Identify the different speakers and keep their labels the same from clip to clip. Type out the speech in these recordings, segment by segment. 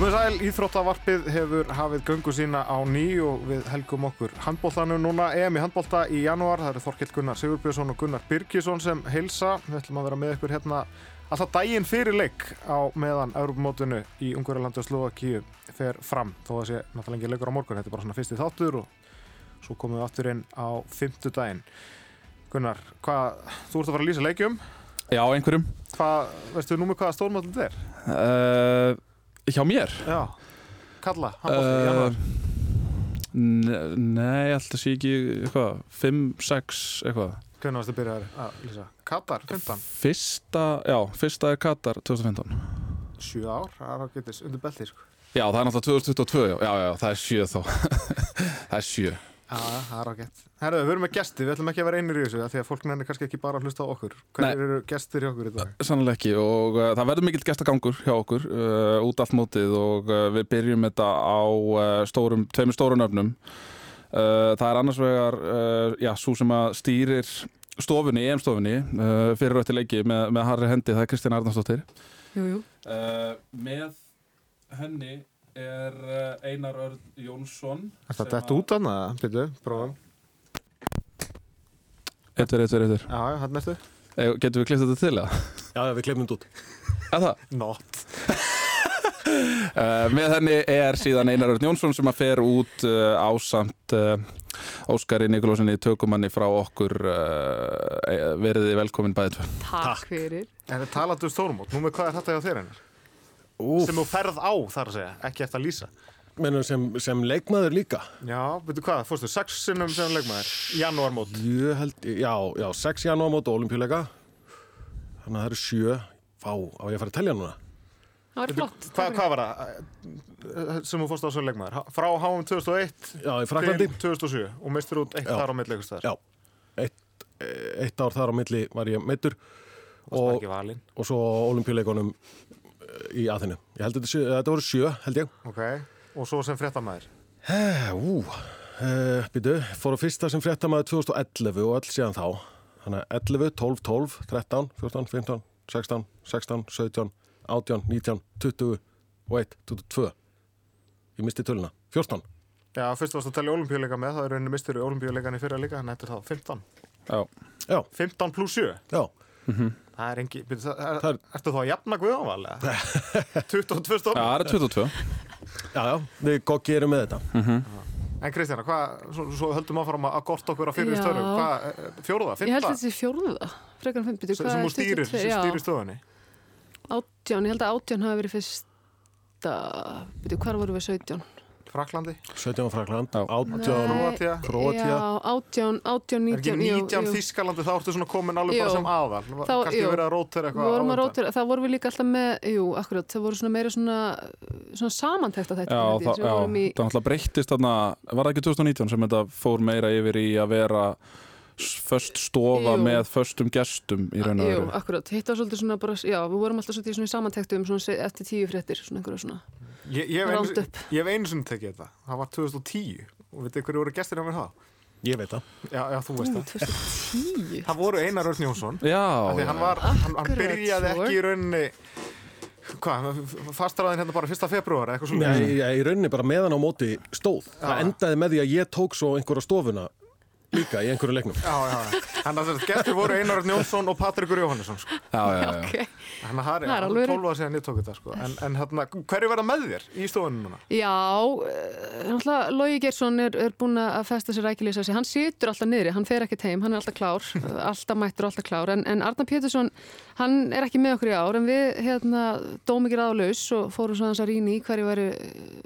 Speaker 1: Komið sæl, Íþróttavarpið hefur hafið göngu sína á ný og við helgum okkur handbóltanum núna EM í handbólta í janúar. Það eru Þorkill Gunnar Sigurbjörnsson og Gunnar Birgisson sem heilsa. Við ætlum að vera með ykkur hérna alltaf daginn fyrir leik á meðan Europamótinu í Ungverðarlandu og Slovakíu fer fram. Þó það sé náttúrulega ekki leikur á morgun, þetta er bara svona fyrsti þáttur og svo komum við aftur inn á fymtu daginn. Gunnar, hvað, þú ert að fara að lýsa leikjum.
Speaker 2: Já, einhverjum.
Speaker 1: Hvað, veistu nú með hvaða stórmótið þetta er?
Speaker 2: Uh, hjá mér?
Speaker 1: Já, kalla.
Speaker 2: Uh, nei, alltaf sé ekki eitthvað, 5, 6, eitthvað.
Speaker 1: Hvernig varst þið byrjaði að lýsa? Katar, 15?
Speaker 2: Fyrsta, já, fyrsta er Katar 2015.
Speaker 1: 7 ár, það getist undir belti, sko.
Speaker 2: Já, það er náttúrulega 2022, já, já, já það er 7 þá. það er 7.
Speaker 1: Já, það er ágætt. Herðu, við erum með gesti, við ætlum ekki að vera einir í þessu því að fólk nefnir kannski ekki bara að hlusta á okkur. Hvernig eru gestir hjá okkur í dag?
Speaker 2: Sannlega ekki og uh, það verður mikill gestagangur hjá okkur uh, út allt mótið og uh, við byrjum þetta á stórum, tveimur stórun öfnum. Það er annars vegar, já, svo sem að stýrir stofunni, EM-stofunni fyrir rötti leiki með, með Harri Hendi, það er Kristján Arnarsdóttir.
Speaker 3: Jú, jú.
Speaker 2: Með henni er Einar Örd Jónsson
Speaker 1: Er þetta út af það? Býtu, prófum.
Speaker 2: Eittur, eittur, eittur
Speaker 1: Já, já, hann ertu.
Speaker 2: Getur við klipt þetta til það?
Speaker 4: Já, já, við klippum þetta út.
Speaker 2: Er það?
Speaker 1: Not.
Speaker 2: Uh, Með henni er síðan Einar Örd Jónsson sem að fer út uh, ásamt uh, Óskari Nikolósinni tökumanni frá okkur veriði velkomin bæðið tvö.
Speaker 3: Takk. Fyrir.
Speaker 1: En það talaðu stórmót, nú með hvað er þetta hjá þér einar? Sem þú ferð á, þar að segja, ekki eftir að lýsa.
Speaker 4: Menum sem, sem leikmaður líka.
Speaker 1: Já, veitu hvað, fórstu, sex sinnum sem leikmaður? Janúarmót.
Speaker 4: Já, já, sex janúarmót og olimpíuleika Þannig að það eru sjö. Fá, á ég að fara að telja núna?
Speaker 3: Það var flott.
Speaker 1: Hva, Hvað var það sem þú fórstu á sem leikmaður? Frá HM 2001
Speaker 4: Já, í Fraklandi
Speaker 1: til 2007 og mistur út eitt
Speaker 4: Já.
Speaker 1: þar á milli.
Speaker 4: Já, eitt, eitt ár þar á milli var ég meittur
Speaker 1: Og
Speaker 4: og,
Speaker 1: ekki valinn?
Speaker 4: og svo olimpíuleikunum í aðinu Ég held að þetta, þetta voru sjö, held ég
Speaker 1: Ok, og svo sem fréttamaður
Speaker 4: Eh, Ú, uh, býtu, fór á fyrsta sem fréttamaður 2011 og öll síðan þá. Þannig að 11, 12, 12, 13, 14, 15, 16, 16, 17, 18, 19, 20 og 1, 22. Ég misti töluna. 14.
Speaker 1: Já, fyrst varst að telja olimpíuleika með, það er rauninni mistur í olimpíuleikan í fyrra líka, þetta er þá 15
Speaker 2: Já,
Speaker 4: Já,
Speaker 1: 15 pluss 7
Speaker 4: já.
Speaker 1: Það er engi, byrju, það, er,
Speaker 4: Það er-
Speaker 1: ertu þá að jafna guðanvalega? 22
Speaker 2: Já
Speaker 1: stofn
Speaker 2: það er 22
Speaker 4: Já, já, við goggi erum með þetta.
Speaker 1: En Kristjana, hvað, svo, svo höldum áfram að gorta okkur á fyrir
Speaker 3: Já.
Speaker 1: störu Hvað, eh, fjóruða,
Speaker 3: Ég held
Speaker 1: fymta?
Speaker 3: að þetta sé fjórða Frekar Bíddu,
Speaker 1: Sem
Speaker 3: hvað
Speaker 1: sem
Speaker 3: er
Speaker 1: hún stýrir,
Speaker 3: 22?
Speaker 1: sem
Speaker 3: Já,
Speaker 1: stýrir stöðunni
Speaker 3: Átján, ég held að átján hafi verið fyrsta Byrju, hvar voru við 17?
Speaker 1: Fraklandi
Speaker 4: 17 á Frakland,
Speaker 2: Já.
Speaker 4: 18,
Speaker 1: Króatía.
Speaker 4: Króatía.
Speaker 3: Já, átján, átján,
Speaker 1: Er ekki
Speaker 3: 19
Speaker 1: 19 Þískalandi, þá ertu svona komin alveg bara
Speaker 3: Jú.
Speaker 1: sem aðal
Speaker 3: Þá-
Speaker 1: Kannski
Speaker 3: jú.
Speaker 1: verið að rótera
Speaker 3: Við
Speaker 1: eitthvað
Speaker 3: vorum
Speaker 1: á
Speaker 3: að
Speaker 1: þetta.
Speaker 3: rótur, það vorum við líka alltaf með, jú, akkurat, það voru svona meira svona, svona samantækt að þetta.
Speaker 2: Já, það, já, það náttúrulega breyttist þarna, var það ekki 2019 sem þetta fór meira yfir í að vera föst stofa
Speaker 3: Jú.
Speaker 2: með föstum gestum í raun og
Speaker 3: Jú,
Speaker 2: veru
Speaker 3: akkurat, hitt var svolítið svona bara, já, við vorum alltaf svolítið í svona í samantæktum eftir tíu fréttir, svona einhverja svona.
Speaker 1: Ég, ég, hef einu,
Speaker 3: Round up.
Speaker 1: ég hef einu sinni tekið þetta Það var 2010 og veitir hverju voru gestir á mér þá?
Speaker 4: Ég veit það.
Speaker 1: Já, já, þú veist
Speaker 3: Ú,
Speaker 1: það
Speaker 3: 2010?
Speaker 1: Það voru Einar Örn Jónsson
Speaker 2: Já,
Speaker 1: af því hann, var, hann, hann byrjaði ekki í rauninni hvað, fastraðin hérna bara fyrsta februar eitthvað svona
Speaker 4: Nei, ég, í rauninni bara meðan á móti stóð. Það endaði með því að ég tók svo einhverja stofuna líka í einhverju leiknum.
Speaker 1: Já, já, já. Þannig að þessi gestir voru Einar Örn Jónsson og Patrikur Jóhannesson sko.
Speaker 2: já, já, já.
Speaker 3: Ok.
Speaker 1: Þannig að það
Speaker 3: er alveg-
Speaker 1: 12 ára síðan ég tók þetta sko. En, en hérna, hverju verða með þér í stofunum núna?
Speaker 3: Já, eh, náttúrulega Lógi Geirsson er, er búin að festa sér rækilega sér. Hann situr alltaf niðri, hann fer ekkert heim, hann er alltaf klár, alltaf mættur alltaf klár. En, en Arnar Pétursson, hann er ekki með okkur í ár, en við hérna, dóum ekki ráðlaus og fórum svo hans að rýna í hverju væri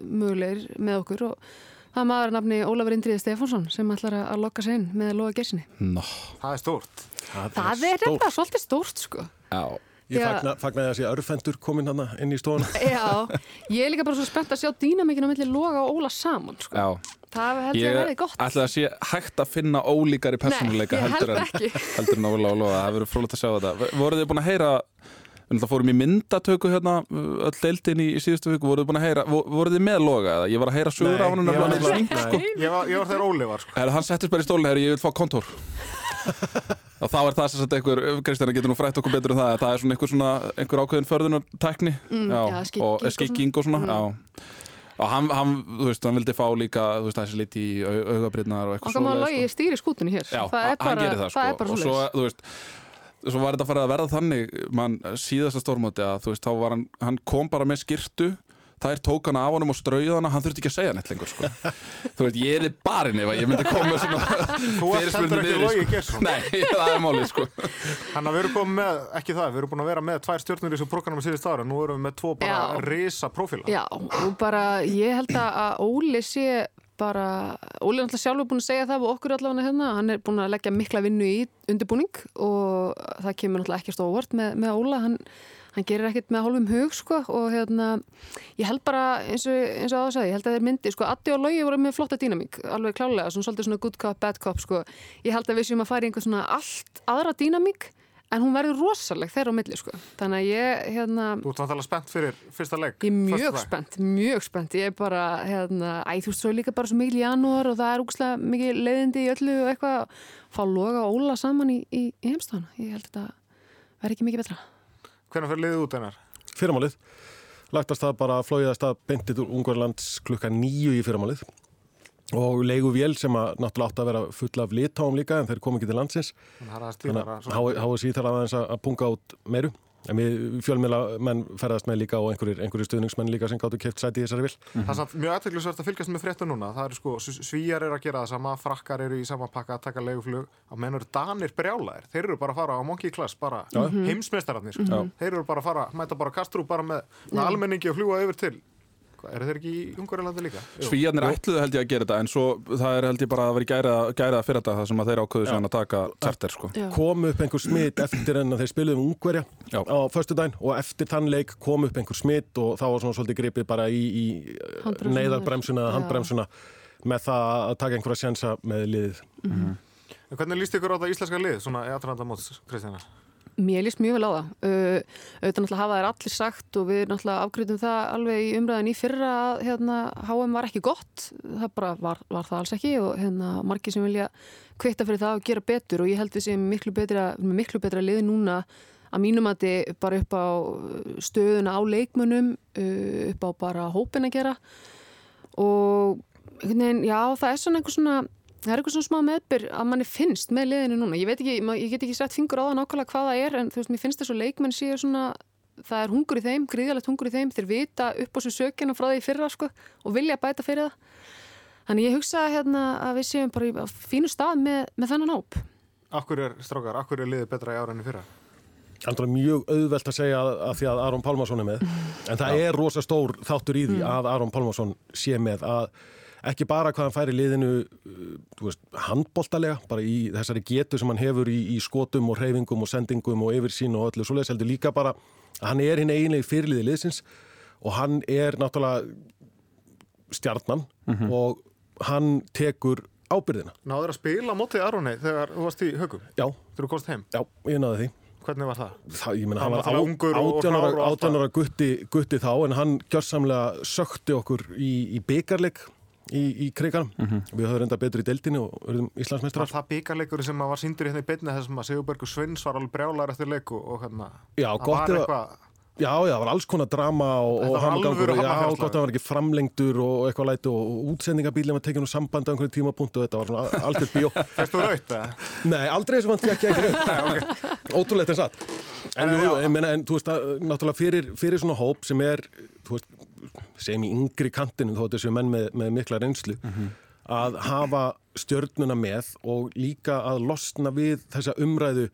Speaker 3: mögulegir með okkur og það er maður að nafni Ólafur Indriði Stefánsson sem ætlar að lokka sig inn með Lógi Geirssoni.
Speaker 2: Nó,
Speaker 1: Það er stórt.
Speaker 3: Það er
Speaker 4: stórt.
Speaker 3: þetta svolítið stórt, sko.
Speaker 2: já
Speaker 4: Ég fagna, fagnaði að sé örfendur komin hann inn í stofuna.
Speaker 3: Já, ég er líka bara svo spennt að sjá dýnamikinu á milli Loga og Óla saman, sko.
Speaker 2: Já,
Speaker 3: Það held ég að verði gott.
Speaker 2: ætla að sé hægt að finna ólíkari persónuleika
Speaker 3: Nei, ég
Speaker 2: heldur,
Speaker 3: held
Speaker 2: en,
Speaker 3: ekki.
Speaker 2: heldur en Óla og Lóa það verður frólægt að sjá þetta voruð þið búin að heyra við náttúrulega fórum í myndatöku hérna öll deildin í, í síðustu viku, voruð þið búin að heyra vo- voruð þið með Loga eða? Ég var að heyra sögur
Speaker 4: Nei,
Speaker 2: á hann
Speaker 4: ég var
Speaker 2: hann sko.
Speaker 4: Nei.
Speaker 1: Ég var, ég var þegar Óli var sko.
Speaker 2: Herra, hann settist bara í stóli, herri, ég vil fá kontór og þá er það sem sagt einhver, Kristjana getur nú frætt okkur betur um það, að það er svona einhver, svona, einhver ákveðin förðunartekni
Speaker 3: Mm,
Speaker 2: og
Speaker 3: og svona.
Speaker 2: skikking og svona,
Speaker 3: Mm.
Speaker 2: já og hann, hann, þú veist, hann vildi fá líka þú veist, þessi liti í au- augabrýrnar og eitthvað
Speaker 3: maður
Speaker 2: svoleiðis,
Speaker 3: logi stýri skútunni hér
Speaker 2: Já,
Speaker 3: það er
Speaker 2: hann
Speaker 3: bara,
Speaker 2: gerir
Speaker 3: svo
Speaker 2: var þetta farið að verða þannig mann síðasta stórmóti að þú veist, þá var hann hann kom bara með skirtu þær tók hana af honum og strauði hana, hann þurfti ekki að segja neitt lengur sko. þú veit, ég er í barinn ef að ég myndi koma með svona fyrirspurnir
Speaker 1: Logi
Speaker 2: sko.
Speaker 1: Geirsson.
Speaker 2: Nei, það er málið sko
Speaker 1: Þannig að við erum komið með, ekki það, við erum búin að vera með tvær stjórnur í þessu programma síðust ára, nú erum við með tvo bara
Speaker 3: Já.
Speaker 1: risa prófíla.
Speaker 3: Já, og bara ég held að að Óli sé bara, Óli er náttúrulega sjálfur búin að segja það og okkur allavega hérna, hann er búin að leggja mikla vinnu í undirbúning og það kemur náttúrulega ekki stóðvort með, með Óla, hann, hann gerir ekkert með hálfum hug sko og hérna ég held bara eins og, eins og að ég held að þeir myndi, sko Addi og Logi voru með flotta dýnamík, alveg klálega, svona svolítið svona good cop, bad cop sko, ég held að við séum að fara í einhver svona allt aðra dýnamík en hún verður rosaleg þeirra á milli sko, þannig að ég hérna
Speaker 1: Þú ert náttúrulega spennt fyrir fyrsta legg.
Speaker 3: Ég er mjög spennt, mjög spennt. Ég er bara, hérna, æ, þú veist, svo er líka bara svo mikil í janúar og það er úkslega mikil leiðindi í öllu og eitthvað. Fá loga og óla saman í, í, í heimstofana. Ég held að þetta verði ekki mikið betra.
Speaker 1: Hvernig fyrir liðið út einar?
Speaker 4: Fyrramálið, lagtast það bara flóiðast að beintið úr Ungverlands klukka nýju í fyrramálið og leigu vél sem að náttúrulega átt að vera full af litáum líka en þeir kom ekki til landsins
Speaker 1: Þannig að
Speaker 4: HSI þarf aðeins að að punga út meiru en við fjölmjöla menn ferðast með líka og einhverjir, einhverjir stuðningsmenn líka sem gáttu keft sæti í þessari vil
Speaker 1: Það er samt mjög aðteglisvert að fylgjast með fréttu núna. Það eru sko, svíjar eru að gera það sama, frakkar eru í sama pakka að taka leiguflug, að menn eru danir brjálæðir. Þeir eru bara að fara á monkey class, bara heimsmeistararnir, sko. Þeir eru bara að fara, mæta bara kastrú bara með, með almenningi og fljúa yfir til. Hvað, eru þeir ekki í Ungarilandi líka?
Speaker 2: Svíjarnir ætluðu held ég að gera þetta en svo það er held ég bara að vera gærað, gærað fyrir þetta það sem að þeir ákveðu sem að taka charter sko.
Speaker 4: Kom upp einhver smitt eftir en að þeir spiluðum Ungverja
Speaker 2: Já.
Speaker 4: á föstudaginn og eftir þann leik kom upp einhver smitt og þá var svona svolítið gripið bara í, í neyðarbremsuna eða
Speaker 3: Já.
Speaker 4: handbremsuna með það að taka einhverja sjensa með liðið
Speaker 1: En hvernig líst ykkur á þetta íslenska lið, svona í aðranda móts, Kristjana?
Speaker 3: Mér líst mjög vel á það. Uh, auðvitað náttúrulega hafa þær allir sagt og við náttúrulega afgriðum það alveg í umræðin í fyrra að hérna, HM var ekki gott. Það bara var, var það alls ekki og hérna, margir sem vilja kvitta fyrir það og gera betur og ég held við sem miklu betra, miklu betra liði núna að mínum að þið bara upp á stöðuna á leikmönnum, uh, upp á bara hópin að gera og já það er svona einhver svona það er eitthvað svona smá meðbyr að manni finnst með liðinu núna, ég veit ekki, ma- ég get ekki sett fingur á það nákvæmlega hvað það er, en þú veist, mér finnst þessu leikmenn séu svona, það er hungur í þeim gríðalegt hungur í þeim, þeir vita upp á svo sökjana frá því í fyrra, sko, og vilja bæta fyrir það, þannig ég hugsa hérna að við séum bara í fínu stað með, með þennan hóp.
Speaker 1: Akkur er, strákar, akkur er liðið betra í ára enn í fyrra?
Speaker 4: Andra mjög auðvelt að segja að, því að Aron Pálmarsson er með. En það er rosa stór þáttur í því að Aron Pálmarsson sé með að ekki bara hvað hann fær í liðinu uh, veist, handboltalega bara í þessari getu sem hann hefur í, í skotum og reyfingum og sendingum og yfirsýn og öllu svoleiðis heldur líka bara að hann er hinn eiginlega fyrirliði liðsins og hann er náttúrulega stjarnan og hann tekur ábyrðina.
Speaker 1: Náður að spila mótið Aroni þegar þú varst í högum,
Speaker 4: Já,
Speaker 1: þegar þú komst heim.
Speaker 4: já, ég náði því.
Speaker 1: Hvernig var það?
Speaker 4: Það, ég meina,
Speaker 1: Hann var
Speaker 4: átjánara gutti, gutti þá en hann gjörsamlega sökti okkur í, í byggarleik í, í kriganum. Við höfum reynda betur í deildinni og verðum
Speaker 1: Var
Speaker 4: Íslandsmeistrar.
Speaker 1: það bíkarleikur sem var síndur hérna í beinni þessum að Sigurbergur Svins var alveg brjálar eftir leiku og hérna,
Speaker 4: Já,
Speaker 1: það
Speaker 4: gott
Speaker 1: var eitthvað,
Speaker 4: Já, já, það var alls konar drama og, og
Speaker 1: alvöru
Speaker 4: og já, gott að hann var ekki framlengdur og eitthvað læti og, og útsendingabílinn var tekinn úr sambandi á einhverju tímapunktu og þetta var svona algjörð bíó.
Speaker 1: fyrst þú raut eða?
Speaker 4: Nei, aldrei sem hann tekja ekki raut. Ótrúlegt en satt. En, jú, ég meina, en þú veist, að, náttúrulega fyrir, fyrir svona hóp sem er, þú veist, sem í yngri kantinu, þó þessu menn með, með mikla reynslu, að hafa stjörnuna með og líka að losna við þessa umræðu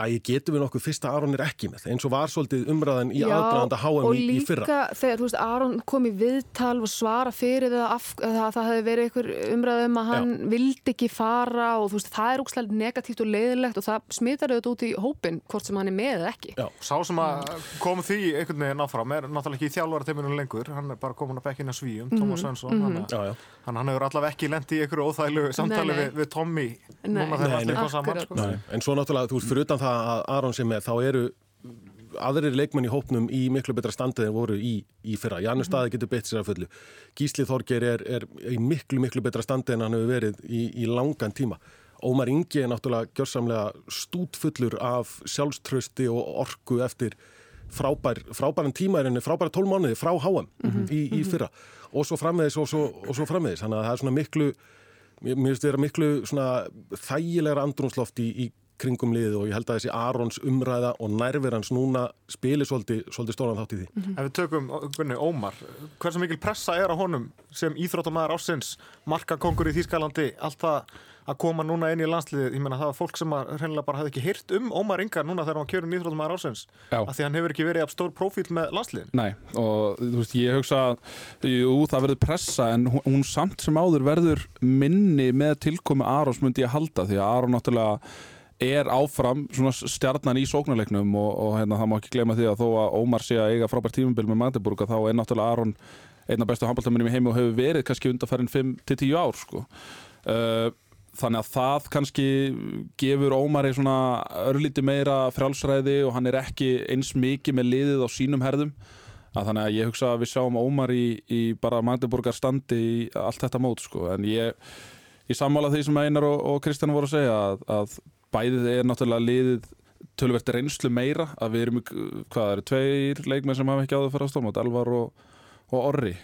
Speaker 4: að ég getum við nokkuð fyrsta Aron er ekki með, eins og var svolítið umræðan í aðdraðanda HM
Speaker 3: og
Speaker 4: í, í fyrra.
Speaker 3: líka þegar, þú veist, Aron kom í viðtal og svara fyrir það af, það, það hefði verið einhver umræðum að hann vildi ekki fara og þú veist, það er úkslega negatíft og leiðilegt og það smitar auðvitað út í hópin hvort sem hann er með eða ekki.
Speaker 4: Já.
Speaker 1: Sá sem að kom því einhvern veginn áfram er náttúrulega ekki í þjálfara teiminu lengur, hann er bara komin að bekkina svíum, Tómas Svensson, mm -hmm.
Speaker 4: Já, já.
Speaker 1: hann, hann hefur allavega ekki lendi í einhverju óþæglu samtali við, við Tommy
Speaker 3: Nei.
Speaker 1: núna þegar
Speaker 4: Nei,
Speaker 1: allir
Speaker 4: það að Aron sé með, þá eru aðrir leikmenn í hópnum í miklu betra standið en voru í, í fyrra. Janus staði getur beitt sér að fullu. Gísli Þorger er, er í miklu, miklu betra standið en hann hefur verið í, í langan tíma. Ómar Ingi er náttúrulega gjörsamlega stútfullur af sjálfströsti og orku eftir frábær, frábæran tímaðurinni, frábæra tólmánuði frá HM í, í fyrra og svo frammeðis og svo, og svo frammeðis þannig að það er svona miklu mér finnst þetta miklu svona þægilegra andrumsloft í, í kringum liðið og ég held að þessi Arons umræða og nærverans núna spilir svolítið, svolítið stóran þátt í því.
Speaker 1: Mm -hmm. Ef við tökum Gunni, Ómar, hversu mikil pressa er á honum sem íþróttamæðar ásins, markakongur í Þýskalandi, allt það að koma núna inn í landsliðið, ég menna það var fólk sem reynilega bara hefði ekki hyrt um Ómar Ingar núna þegar hann var kjörun íþróttamæðar ásins,
Speaker 2: Já.
Speaker 1: af því hann hefur ekki verið af stór profíl með landsliðin.
Speaker 2: Nei, og þú veist, ég hugsa jú, það verður pressa, en hún, hún samt sem áður verður minni með tilkomi Arons myndi ég halda, því að Aron náttúrulega er áfram svona stjarnan í sóknarleiknum og, og hérna, það má ekki gleyma því að þó að Ómar sé að eiga frábært tímumbil með Magdeburg þá er náttúrulega Aron einn af bestu handbóltamennum í heimi og hefur verið kannski undarfærin 5-10 ár sko. uh, þannig að það kannski gefur Ómari svona örlíti meira frjálsræði og hann er ekki eins mikið með liðið á sínum herðum að þannig að ég hugsa að við sjáum Ómar í, í bara Magdeburgar standi í allt þetta mót sko. en ég, ég sammála því sem Einar og, og Kristján voru að segja að, að bæðið er náttúrulega liðið tölvert reynslu meira að við erum, hvað það eru, tveir leikmenn sem hafa ekki áður að stórmátt, Elvar og, og Orri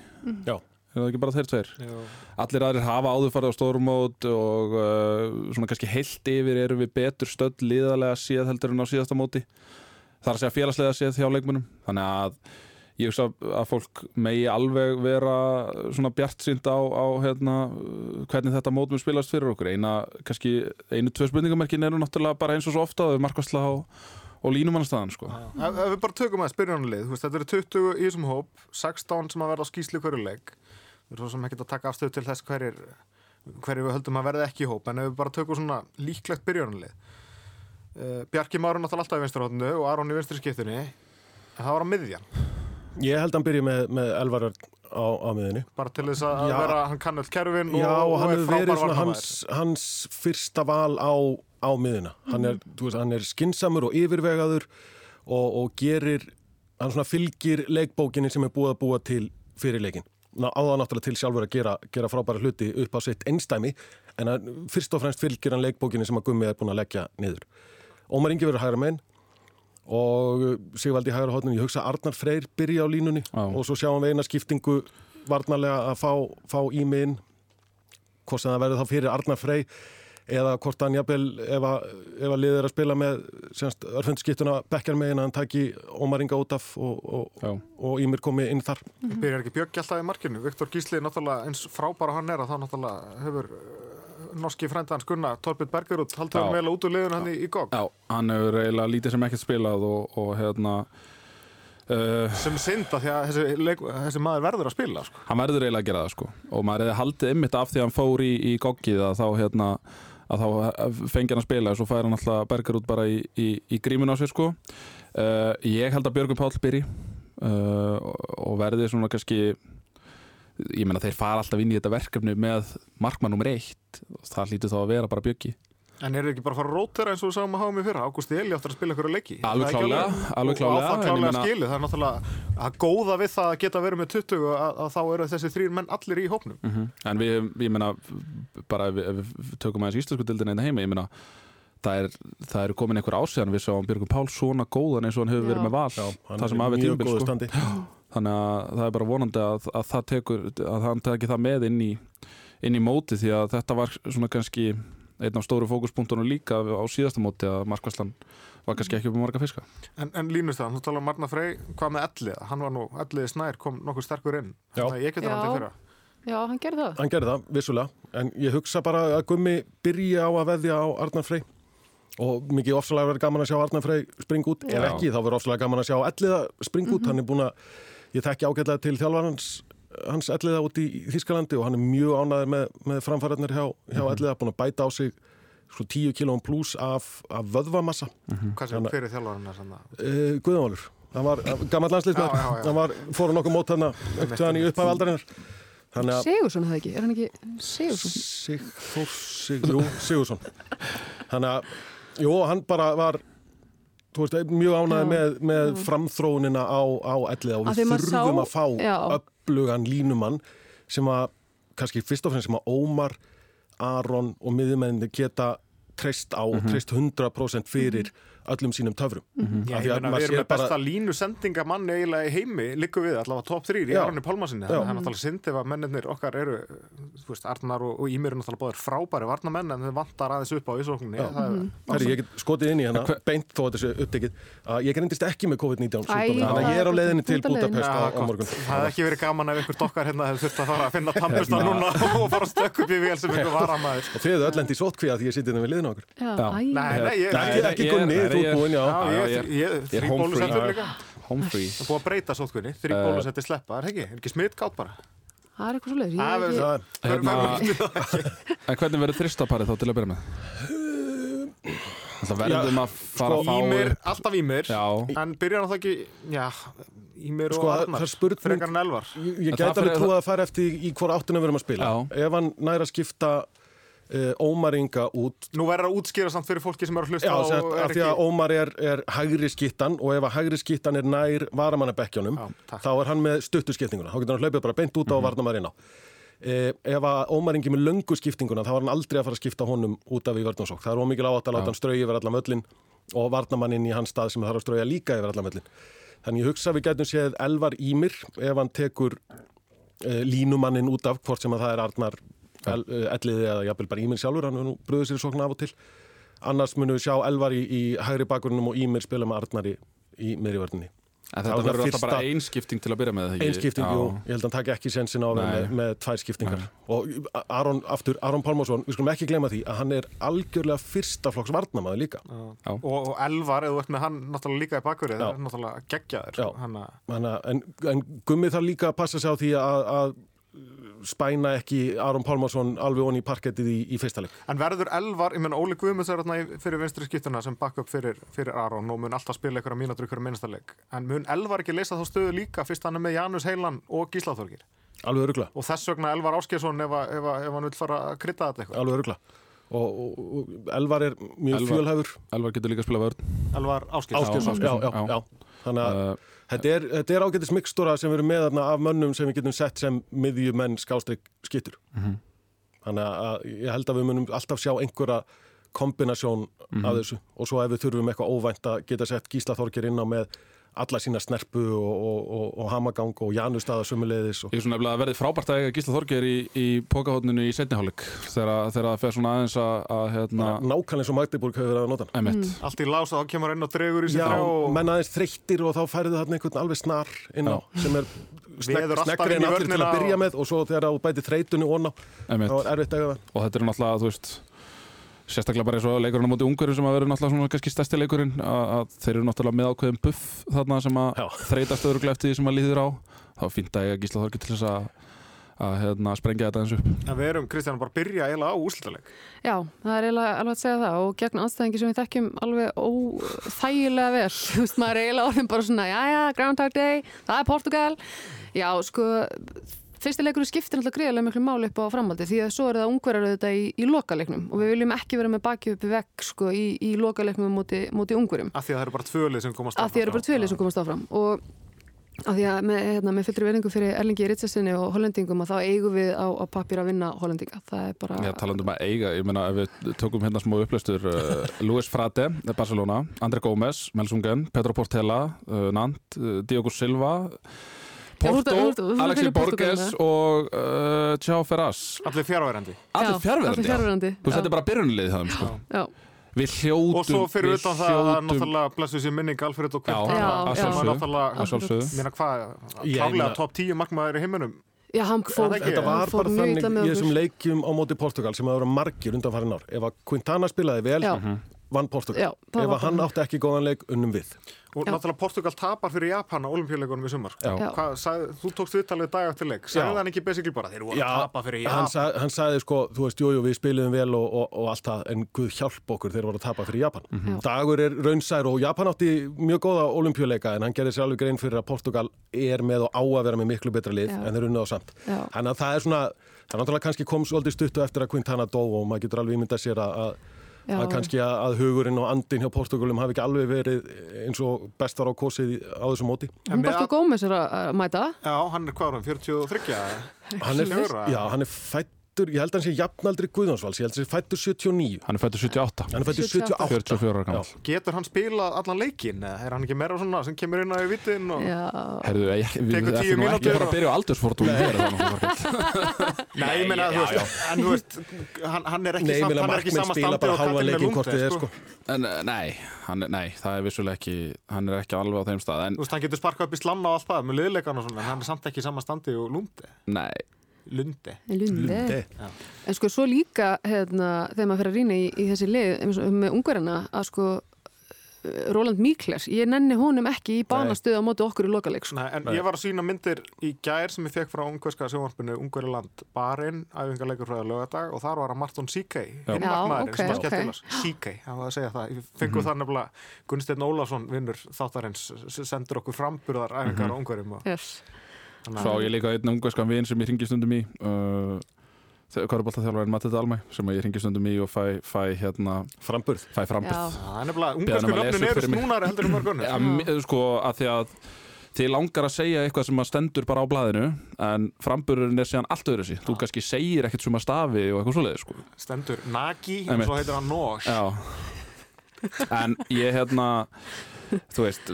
Speaker 4: Já.
Speaker 2: er það ekki bara þeir tveir?
Speaker 1: Já.
Speaker 2: Allir aðrir hafa áður farið á stórmót og uh, svona kannski heilt yfir erum við betur stödd liðalega séð heldur en á síðasta móti það er að segja félagslega séð hjá leikmennum þannig að ég hugsa að fólk megi alveg vera svona bjart sínt á, á hérna, hvernig þetta mótum spilast fyrir okkur. Eina, kannski einu, tvö spurningamerkin eru náttúrulega bara eins og svo ofta þau markværsla og, og línumannastæðan sko.
Speaker 1: Ef, við bara tökum að veist, þetta eru 20 í þessum hóp, 16 sem að verða á skýslu hverju leik, við erum svo sem ekki að taka afstöð til þess hverjir, hverjir við höldum að verða ekki í hóp, en ef við bara tökum svona líklegt byrjunarlið, uh, Bjarki Márun náttúrulega alltaf í vinsturhóttinu og Aron í vinstri skiptunni, það var á miðjan,
Speaker 4: Ég held að hann byrja með, með elvarar á, á miðinni.
Speaker 1: bara til þess að
Speaker 4: Já.
Speaker 1: vera, hann kann öll kerfin og,
Speaker 4: og hann
Speaker 1: er frábær varnarmaður.
Speaker 4: hans, hans fyrsta val á, á miðina. Hann er, þú veist, hann er skinsamur og yfirvegaður og, og gerir, hann svona fylgir leikbókinni sem er búið að búa til fyrir leikin. Ná, áða náttúrulega til sjálfur að gera, gera frábæra hluti upp á sitt einstæmi, en að, fyrst og fremst fylgir hann leikbókinni sem að Gummi er búin að leggja niður. Ómar Ingi verður hægra meginn og Sigvaldi hægra hótnin, ég hugsa Arnar Freyr byrja á línunni
Speaker 2: Já.
Speaker 4: og svo sjáum við eina skiptingu varnarlega að fá, fá í mig inn hvort sem það verður þá fyrir Arnar Frey eða hvort hann jafnvel ef að, að liðið er að spila með örfundskiptuna bekkjar megin að hann taki Ómar Inga út af og, og,
Speaker 2: Já.
Speaker 4: og Ímir komi inn þar
Speaker 1: Byrjar ekki Björki alltaf í markinu, Viktor Gísli er náttúrulega eins frábæra hann er að það náttúrulega hefur uh, norski frænda hans Gunna, Torbjörn Bergerud, haldur hann vel út úr liðun hann í, í GOG.
Speaker 2: Já, hann hefur eiginlega lítið sem ekkert spilað og, og hérna uh,
Speaker 1: sem synda því að þessi, leik, þessi maður verður að spila sko.
Speaker 2: hann verður eiginlega að gera það sko og maður hefði haldið ymmit af því að hann fór í, í goggið að þá hérna að þá fengi hann að spila og svo fær hann alltaf bergar út bara í, í, í grímun á sig sko uh, ég held að Björgum Páll byrji uh, og verði svona kannski ég meina þeir fara alltaf inn í þetta verkefni með markmann nummer eitt. Það hlýtur þá að vera bara Björki
Speaker 1: en er ekki bara að fara að rótera eins og við sáum að hafa mig fyrra? Ágústi Eli áttur að spila ykkur að leiki.
Speaker 2: Alveg
Speaker 1: Það er
Speaker 2: klárlega, alveg
Speaker 1: og það
Speaker 2: en ég
Speaker 1: klálega
Speaker 2: meina-
Speaker 1: skilið. Það er náttúrulega að góða við það að geta verið með 20 að, að þá eru þessi þrýr menn allir í hópnum.
Speaker 2: Mhm. En við, ég meina, bara ef við, ef við tökum aðeins íslensku dildin einna heima, ég meina, það er, það eru komin einhver ásíðan við sáum Björgum Pál svona góðan eins og hann hefur
Speaker 3: Já.
Speaker 2: verið með val,
Speaker 4: hann
Speaker 2: það sem
Speaker 4: er
Speaker 2: af Þannig að það er bara vonandi að, að það tekur, að hann teki það með inn í, inn í móti því að þetta var svona kannski einn af stóru fókuspunktunum líka á síðasta móti að Markvæslan var kannski ekki upp um marga fiska.
Speaker 1: en, en línustæðan, þú talar um Marna Frey hvað með Ellið, hann var nú, Ellið Snær kom nokkuð sterkur inn,
Speaker 4: Já.
Speaker 1: þannig að ég getur hann til fyrra
Speaker 3: Já, hann gerði það.
Speaker 4: Hann gerði það, vissulega, en ég hugsa bara að Gummi byrja á að veðja á Arnar Frey. Og mikið ofsalega verið gaman að sjá Arnar Frey springa út, ef
Speaker 2: Já.
Speaker 4: ekki þá verður ofsalega gaman að sjá Elliða springa út, hann er búin að ég þekki ágætlega til þjálfar hans Elliða út í Þískalandi og hann er mjög ánæður með, með framfæriðnir hjá, hjá Elliða, búin að bæta á sig svo 10 kílóum pluss af, af vöðvamassa.
Speaker 1: Hvað sem
Speaker 4: Þannig-
Speaker 1: fyrir þjálfarinn er sann
Speaker 4: uh, Guðanvalur, hann var gammal
Speaker 1: já.
Speaker 4: hann var fór á nokkuð mót hann að í upphæfi aldarinnar. Þannig að
Speaker 3: Sigursson hefði ekki, er hann ekki Sigursson?
Speaker 4: Sigþór Sig, jú, Sigursson þannig að, jú, hann bara var veist, mjög ánæði
Speaker 3: Já.
Speaker 4: með, með framþróunina á, á elliða og við þurfum
Speaker 3: sá-
Speaker 4: að fá
Speaker 3: Já.
Speaker 4: upplugan línumann sem að, kannski fyrst og fremst sem að Ómar, Aron og miðjumenni geta treyst á og treyst 100% fyrir öllum sínum töfrum.
Speaker 1: Já,
Speaker 4: Af
Speaker 1: ég
Speaker 4: því að
Speaker 1: meina,
Speaker 4: maður
Speaker 1: við erum með besta línusendinga manni eiginlega í heimi, líku við, allavega top 3 í
Speaker 4: Já.
Speaker 1: Aronni Pálmarsinni,
Speaker 4: Já.
Speaker 1: það er náttúrulega synd ef að mennirnir okkar eru, þú veist, Arnar og, og Ímir eru náttúrulega báðir frábæri varnamenn en þau vantar aðeins upp á ísókninni
Speaker 4: Já.
Speaker 1: það er
Speaker 4: Herri, ég get skotið inn í hana, beint þó að þessu upptekið. Að ég grindist ekki með COVID-19
Speaker 3: Æ,
Speaker 4: sjúkdóminn, þannig að ég er á leiðinni til
Speaker 3: á.
Speaker 4: Budapest á, á morgun.
Speaker 1: Það hefði ekki verið gaman ef einhver dokkar hérna hefði þurft að fara að finna tampusta núna og fara að stökk upp í vél sem einhver varamæður.
Speaker 4: og þið hefðu öll endi í sótkvíða því ég við okkur
Speaker 3: Já,
Speaker 2: Já.
Speaker 1: ég,
Speaker 4: Ekki,
Speaker 1: ég,
Speaker 4: ekki
Speaker 2: ég- er home free. Home free
Speaker 1: Það er búið að breyta sótkunni, þrý
Speaker 2: Eh,
Speaker 1: bólusetti sleppa, er það ekki? Er ekki smitgátt bara?
Speaker 3: það er eitthvað svo leiðis.
Speaker 1: Það er-
Speaker 4: Það-
Speaker 1: Hver-
Speaker 2: Hérna-
Speaker 1: hver- hver-
Speaker 2: En hvernig verður þristaparið þá til að byrja með? Það verðum að fara að fá
Speaker 1: Ímir, alltaf Ímir
Speaker 2: Já.
Speaker 1: En byrjar hann það ekki, já Ímir og
Speaker 4: Sko, það- það er spurning-
Speaker 1: Frekar en Elvar
Speaker 4: Ég, gæti
Speaker 2: það
Speaker 4: alveg
Speaker 2: fyrir-
Speaker 4: trúið að fara eftir í hvora áttuna við erum að spila ef hann næra að skipta Ómar Inga út
Speaker 1: Nú verður að útskýra samt fyrir fólki sem eru að hlusta
Speaker 4: Já, sett,
Speaker 1: er
Speaker 4: af því að Ómar er, er hægri skittan og ef að hægri skittan er nær varamannabekkjónum þá er hann með stuttu skiptinguna. Þá getur hann hlaupið bara beint út á mm -hmm. varnamæri inn á. Eh, ef að Ómar Ingi með löngu skiptinguna þá var hann aldrei að fara að skipta honum út af í vörðnarsók það er ómikið átt að láta hann strauja yfir allan möllin og varnamanninn í hans stað sem þarf að strauja líka yfir allan möllin þannig ég hugsa við getum séð Elvar Ímir ef hann tekur uh, línumannin út af hvort sem að það er Arnar elliði eða jafnvel bara Ímir sjálfur hann nú bröður sér sóknar af og til annars munum við sjá Elvar í, í hægri bakgrunum og Ímir spila með Arnari í Það
Speaker 2: þetta verður alltaf bara einskipting til að byrja með það
Speaker 4: einskipting,
Speaker 2: Já.
Speaker 4: jú, ég held að hann taki ekki sensin á að vera
Speaker 2: Nei.
Speaker 4: með, með tvær skiptingar og Aron, aftur, Aron Pálmarsson við skulum ekki gleyma því að hann er algjörlega fyrsta flokks varnamaður líka
Speaker 2: Já.
Speaker 1: og, og Elvar, ef þú ert með hann náttúrulega líka í bakverið,
Speaker 4: Já.
Speaker 1: það er náttúrulega geggjaður
Speaker 4: Já.
Speaker 1: hann að
Speaker 4: Þannig, að- en, en Gummi þarf líka að passa sig á því að, að spæna ekki Aron Pálmarsson alveg onni í parkettið í, í fyrsta leik
Speaker 1: En verður Elvar, ég menn Óli Guðmunds er þarna fyrir vinstri skiptuna sem bakk upp fyrir, fyrir Aron og mun alltaf spila einhverja mínútur ykkur minnstaleg. En mun Elvar ekki leysa þá stöðu líka fyrst hann er með Janus Heilan og Gíslaþorgir?
Speaker 4: alveg örugla,
Speaker 1: Og þess vegna Elvar Áskjesson ef, að- ef, að- ef hann vil fara að krydda þetta eitthvað.
Speaker 4: alveg örugla og, og, og Elvar er mjög
Speaker 2: Elvar-
Speaker 4: fjölhæfur
Speaker 2: Elvar getur líka að spila vörn
Speaker 1: Elvar Áskjesson.
Speaker 4: Áskilsson, já, já,
Speaker 2: já.
Speaker 4: já. þannig að
Speaker 2: uh,
Speaker 4: þetta er, er ágætis mikstura sem við erum með þarna af mönnum sem við getum sett sem miðjumenn skástrík skittur
Speaker 2: Mhm.
Speaker 4: þannig að ég held að við munum alltaf sjá einhverja kombinasjón
Speaker 2: Mhm.
Speaker 4: af þessu og svo ef við þurfum eitthvað óvænt að geta sett Gísla Þorgir inn á með alla sína snerpu og, og, og, og hamagang og Janusstaða sumuleiðis og
Speaker 2: Ég er svona nefnilega að verði frábært að eiga Gísla Þorgeir í, í pókahóttinu í setniháleik þegar, það fer svona aðeins að, að hérna,
Speaker 4: nákvæmlega eins og Magdeburg hefur verið að nota
Speaker 2: emitt
Speaker 1: Allt í lás og þá kemur inn og dregur í sig
Speaker 4: Já,
Speaker 1: og
Speaker 4: menn aðeins þreyttir og þá færðu þarna einhvern alveg snar inn á sem er
Speaker 1: inn
Speaker 4: en
Speaker 1: í
Speaker 4: allir til að byrja
Speaker 1: og-
Speaker 4: með og svo þegar þú bæti þreytunni onna
Speaker 2: Einmitt.
Speaker 4: þá er erfitt að eiga það.
Speaker 2: Og þetta er náttúrulega, þú veist sérstaklega bara eins og leikurinn á móti ungurum sem að vera náttúrulega svona kannski stærsti leikurinn að, að þeir eru náttúrulega með ákveðin buff þarna sem að þreytast öðruglega eftir því sem að líður á þá er fínt að eiga Gísla Þorgeir til þess að að hérna, sprengja þetta eins upp
Speaker 1: En við erum, Kristján, bara að byrja eiginlega á úslitaleg.
Speaker 3: Já, það er eiginlega alveg að segja það og gegn anstæðingi sem við þekkjum alveg óþægilega vel. Þú veist, maður er eiginlega orðin bara svona, já, já, Groundhog Day, það er Portugal. Já, sko, fyrsti leikur skiptir náttúrulega greiðlega miklu máli upp á framhaldi því að svo er það ungverjar auðvitað í, í lokaleiknum og við viljum ekki vera með baki uppi vekk sko, í, í lokaleiknum móti, móti ungverjum.
Speaker 1: Af því að það eru bara tvölið sem komast
Speaker 3: Af því það eru bara tvölið sem komast áfram og af því að með, hérna, með fullri verðingu fyrir Erlingi Ritsasinni og hollendingum að þá eigum við á, á pappir að vinna hollendinga. Það er bara...
Speaker 2: Já, talandum að eiga, ég meina ef við tökum hérna smá upplöstur uh, Luis Frade, Barcelona, André Gómez Melsungen, Pedro Portela uh, Nant, uh, Diogo Silva Porto, Alexi Borges og uh, Tjá Ferraz
Speaker 1: Allir fjárverandi.
Speaker 2: Allir
Speaker 3: fjarverandi.
Speaker 2: Þú er bara byrjunlið það sko.
Speaker 3: Já,
Speaker 2: Við hljótum
Speaker 1: Og svo fyrir utan það að náttúrulega blessu sér minning Alfred og Kvart.
Speaker 3: Já,
Speaker 2: að
Speaker 3: já.
Speaker 2: sjálfsögðu
Speaker 1: Náttúrulega, klálega top 10 markmaður í heiminum.
Speaker 3: já hann fór,
Speaker 1: það?
Speaker 4: Þetta var bara þannig í
Speaker 3: með
Speaker 4: þessum leikjum á móti Portugal sem að vera margir undan farin ár. Ef að Quintana spilaði vel,
Speaker 3: Já.
Speaker 4: Vann Portugal. Ef hann átti ekki góðan leik, unnum við.
Speaker 1: Og
Speaker 3: Já.
Speaker 1: náttúrulega Portugal tapar fyrir Japan á olimpíuleikunum í sumar. Hvað, sagði, þú tókst viðtalið dag eftir leik. Sagði
Speaker 4: Já.
Speaker 1: hann ekki basically bara, þeir voru að tapa fyrir
Speaker 4: hann,
Speaker 1: Japan.
Speaker 4: sa, hann sagði sko, þú veist, jújú, jú, við spilum vel og, og, og allt það, en Guð hjálp okkur þeir voru að tapa fyrir Japan.
Speaker 3: Já.
Speaker 4: Dagur er raunsær og Japan átti mjög góða olimpíuleika en hann gerði sér alveg grein fyrir að Portugal er með og á að vera með miklu betra lið
Speaker 3: Já.
Speaker 4: en þeir unnið á samt. Þannig að það er svona, það er náttúrulega kannski kom svolítið stuttu eftir að Quintana dó og maður getur alveg ímyndað sér að, að
Speaker 3: Já,
Speaker 4: að kannski að, að hugurinn og andin hjá Portugalum hafi ekki alveg verið eins og best var á kosið á þessu móti.
Speaker 3: Hún Bartó Gómez er að mæta.
Speaker 1: Já, hann er hvað árum, 43?
Speaker 4: Hann er, já, hann er fætt fættur, ég held að hann sé jafnaldri Guðjónsvalls, ég held að hann sé fættur 79
Speaker 2: Hann er fættur 78
Speaker 4: hann er fættur
Speaker 3: 78.
Speaker 4: 78
Speaker 2: 44 ára gammal
Speaker 1: Getur hann spilað allan leikin eða er hann ekki meira svona sem kemur inn á í vitin og...
Speaker 2: Herðu, ég, við ekki
Speaker 1: mínútur
Speaker 2: að fara
Speaker 1: og-
Speaker 2: að byrja á að Þorkell.
Speaker 1: Nei, ég meina, þú veist, en þú veist hann, hann er ekki,
Speaker 4: ég meina
Speaker 1: hann er ekki
Speaker 4: markmenn
Speaker 1: sama
Speaker 4: spila
Speaker 1: standi
Speaker 4: bara
Speaker 1: og
Speaker 4: halva
Speaker 1: kallinn með
Speaker 4: leikin
Speaker 1: Lund
Speaker 4: hvort þið er
Speaker 1: sko.
Speaker 4: sko.
Speaker 2: En eh, nei, hann, er- nei, það er vissulega ekki hann er ekki alveg á þeim stað en
Speaker 1: Þú veist, hann getur sparkað upp í slanna og allt það með liðleikan og svona, en hann er samt ekki í sama standi og Lundi,
Speaker 2: nei,
Speaker 1: Lundi
Speaker 3: lundi.
Speaker 4: Lundi.
Speaker 3: En sko svo líka hérna, þegar maður fer að rýna í, í þessi lið eins og með ungverðina að sko eh, Roland Mikler, ég nenni honum ekki í banastöðu á móti okkur í lokaleik sko.
Speaker 1: Nei, en ég var að sína myndir í gær sem ég fekk frá ungverska sjónvarpinu Ungverjaland Barinn, æfingarleikur frá lögadag og þar var að Marton Sikei hinmarkmaðurinn
Speaker 3: Já,
Speaker 1: sem var skemmtilegs Sikei, hann var að segja það ég fengur
Speaker 2: Mhm.
Speaker 1: það nefnilega Gunnsteinn Ólafsson vinnur þáttarins sendur okkur framburðar æfingar á Ungverjum og
Speaker 3: yes.
Speaker 2: Svo á ég líka einn ungverskan vin sem ég ringi stundum í uh, Köruboltaþjálfarinn Matti Dalmæ sem ég ringi stundum í og fæ, fæ hérna
Speaker 4: framburð.
Speaker 2: fæ framburð.
Speaker 3: Já,
Speaker 1: Það er nefnilega, nöfnin
Speaker 2: upp
Speaker 1: eru snúnari heldur um mörgunni
Speaker 2: ja, sko að því að þið langar að segja eitthvað sem stendur bara á blaðinu en framburðurinn er síðan allt öðru sí þú kannski segir ekkert sem að stafi og eitthvað svoleiði sko.
Speaker 1: stendur Nagi og svo heitir hann Nosh.
Speaker 2: Já. En ég hérna þú veist,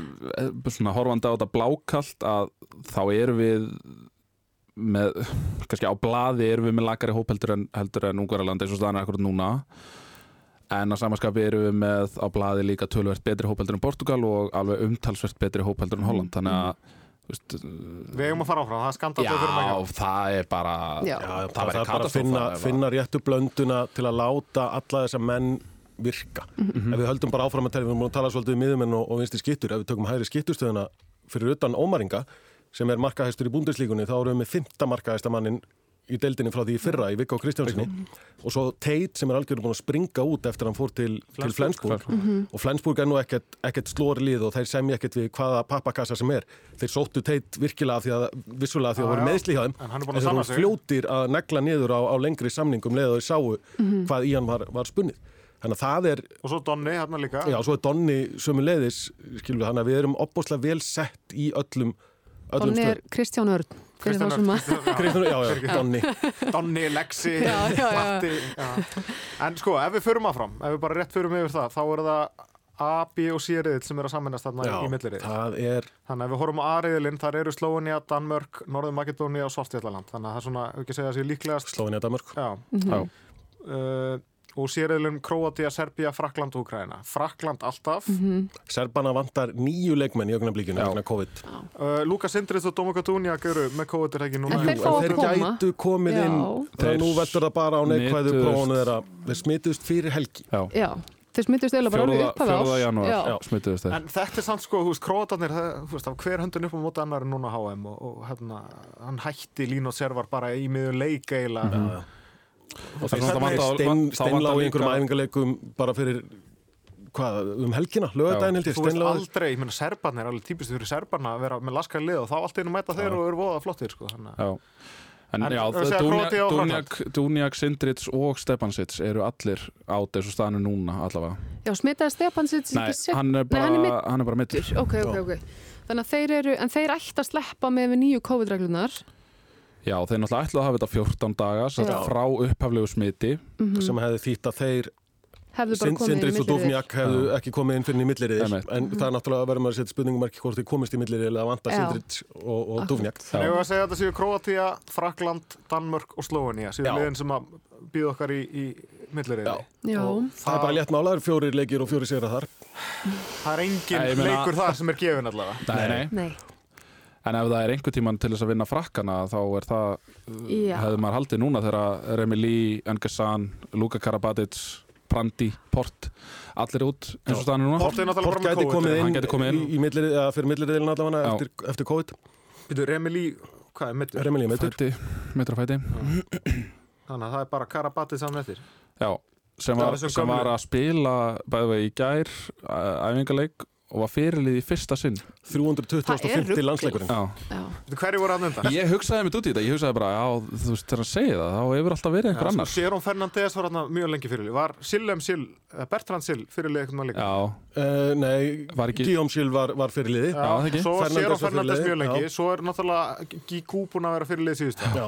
Speaker 2: svona horfandi á þetta blákalt að þá erum við með, kannski á blaði erum við með lagari hóp heldur en, heldur en Ungverjaland eins og staðan er akkurat núna. En á samanskapi erum við með á blaði líka tölvert betri hóp heldur en Portugal og alveg umtalsvert betri hóp heldur en Holland. Þannig að þú veist,
Speaker 1: Við eigum að fara áfram, það er skandalt
Speaker 2: já, það er bara
Speaker 3: Já.
Speaker 4: Já, það,
Speaker 2: það
Speaker 4: er bara að finna, finna réttu blönduna til að láta alla þessa menn virka. Ef við höldum bara áfram að tala, við erum búin að tala svolítið um miðumenn og, og vinstri skittur, ef við tökum hægri skittustöðuna fyrir utan Ómaringa, sem er markahæstur í búndislíkunni, þá erum við með fymta markahæsta mannin í deildinni frá því í fyrra í Viggo Kristjánsinni og svo Tate sem er algjörður búin að springa út eftir að hann fór til til Flensburg. Og Flensburg er nú ekkert, ekkert slóri lið og þeir semja ekkert við hvaða pappakassa sem er. Þeir sóttu Tate virkilega af því að vissulega af því að það voru meðsli hjá þeim.
Speaker 1: En hann er búinn að
Speaker 4: þeir
Speaker 1: sig.
Speaker 4: fljótir að negla niður á, á lengri samningum leða þau sáu hvað í hann var, var spunnið þannig að það er,
Speaker 1: Og svo Donni hérna líka.
Speaker 4: já, svo er Donni sömu leiðis, skilur við, þannig að við erum opbúslega vel sett í öllum öllum
Speaker 3: Donni er Kristján Örn
Speaker 1: Kristján
Speaker 3: sem að
Speaker 1: Örn-
Speaker 4: Kristján, já, já, Donni
Speaker 1: Donni, Lexi,
Speaker 3: Já, já, já.
Speaker 1: Matti já. En sko, ef við förum áfram ef við bara rétt förum yfir það, þá er það A, B og C riðil sem eru að saminast þarna
Speaker 4: já,
Speaker 1: í millirið.
Speaker 4: það er
Speaker 1: Þannig að ef við horfum á A riðilinn, þar eru Slóinja, Danmörk, Norður Makedónia og Svartfjallaland. Þannig að það er svona, ekki segja að sé líklegast.
Speaker 4: Slóinja Danmörk
Speaker 1: Já.
Speaker 2: Já.
Speaker 1: Uh, og C riðilinn Króatia, Serbia, Frakland og Ukraina. Frakland alltaf.
Speaker 4: Serbana vantar nýju leikmenn í augnablíkinu
Speaker 2: Já.
Speaker 4: vegna COVID
Speaker 1: Uh, Luka Sindrið og Dóma Katúniak eru með COVID er ekki núna.
Speaker 3: En þeir að
Speaker 4: þeir gætu komið
Speaker 3: Já.
Speaker 4: inn þegar nú veldur það bara á neikvæðu prófunu þeirra þeir smituðust fyrir helgi
Speaker 2: Já.
Speaker 3: Já, þeir smittust eða bara alveg
Speaker 2: Fjórða,
Speaker 3: upphafi
Speaker 2: fjórða
Speaker 3: árs.
Speaker 2: janúar
Speaker 3: Já.
Speaker 2: smituðust þeir
Speaker 1: En þetta er samt sko, þú veist, króatarnir, þú veist, hver höndin upp á móti annar núna á HM og, og hérna, hann hætti Lín og Servar bara í miður leik eiginlega.
Speaker 2: Og það er
Speaker 4: Steinlá
Speaker 2: vantar
Speaker 4: í einhverjum æfingarleikum bara fyrir hvað, um helgina, lögadaginn held ég
Speaker 1: Þú veist aldrei, ég meina, Serbarnir er alveg típist fyrir Serbarna að vera með laskað lið og þá allt einu mæta þeir og eru voða flottir, sko.
Speaker 2: Já. En,
Speaker 1: En
Speaker 2: já, Dúniak, Sindrits og Stepansits eru allir á þessu staðinu núna allavega.
Speaker 3: Já, smittaði Stepansits
Speaker 2: Nei, hann er
Speaker 3: Nei, hann er
Speaker 2: bara,
Speaker 3: mitt-
Speaker 2: hann er bara mittur.
Speaker 3: Ok, ok, ok. Þannig að þeir eru, en þeir ætti að sleppa með við nýju COVID-reglunar.
Speaker 2: Já, þeir náttúrulega ætlaðu að hafa þetta 14 daga frá upphaflegu smiti.
Speaker 4: sem hefði þýtt að þeir
Speaker 3: Hefðu bara komið inn í
Speaker 4: Sindrits og. Dúfnjak hefðu ekki komið inn fyrir í milliriðil
Speaker 2: Einmitt.
Speaker 4: en það er náttúrulega að verður maður að setja spurningumarki hvort þið komist í milliriðil eða vanta
Speaker 3: Já.
Speaker 4: Sindrits og, og.
Speaker 1: En ef við að segja að þetta séu Króatia, Frakland, Danmörk og Slóinja, séu liðin sem að býða okkar í, í. Og
Speaker 4: það er bara létt mála, það eru fjórir leikir og fjórir sigra þar
Speaker 1: Það er engin leikur þar sem er gefin allavega.
Speaker 2: Nei, nei. En ef það er einhver tíman til þess að vinna frakkana þá er það,
Speaker 3: já.
Speaker 2: hefði maður haldið núna þegar Remi Lee, Engesan, Luka Karabatic, Prandi, Port, allir út eins og staðinu núna.
Speaker 1: Port er náttúrulega
Speaker 4: Port
Speaker 1: bara með
Speaker 4: gæti
Speaker 1: COVID.
Speaker 4: komið inn,
Speaker 2: Hann gæti komið inn.
Speaker 4: í, í millirið, eða fyrir milliriðilin allavega
Speaker 2: Já.
Speaker 4: eftir, eftir COVID
Speaker 1: Býtu, Remili, hvað er mittur?
Speaker 4: Remilí meittur
Speaker 2: Fæti, meitra fæti.
Speaker 1: Þannig að það er bara Karabatið saman eftir.
Speaker 2: Já, sem
Speaker 1: Já,
Speaker 2: var,
Speaker 1: þessum
Speaker 2: sem
Speaker 1: gömlu.
Speaker 2: var að spila bæði í gær æ- æfingaleik og var fyrirlið í fyrsta sinn
Speaker 4: 325.
Speaker 3: rugl.
Speaker 4: landsleikurinn
Speaker 2: Já.
Speaker 3: Já.
Speaker 1: Hverju voru hann undan?
Speaker 2: Ég hugsaði mitt út í þetta, ég hugsaði bara já, þú veist, þegar hann segir það, þá hefur alltaf verið einhver annar
Speaker 1: Sérón Fernandes var hann mjög lengi fyrirlið. Var Sillem Sill, eh, Bertrand Sill fyrirlið eitthvað líka?
Speaker 2: Já,
Speaker 4: uh, Nei,
Speaker 2: Var ekki-
Speaker 4: Guillaume Schill var, var fyrir liði
Speaker 2: Já, það ekki.
Speaker 1: Svo
Speaker 4: Fernandes
Speaker 1: Sérón
Speaker 4: var
Speaker 1: Fernandes mjög lengi.
Speaker 4: já.
Speaker 1: Svo er náttúrulega Gíkú búin að vera fyrirlið síðust.
Speaker 4: Já.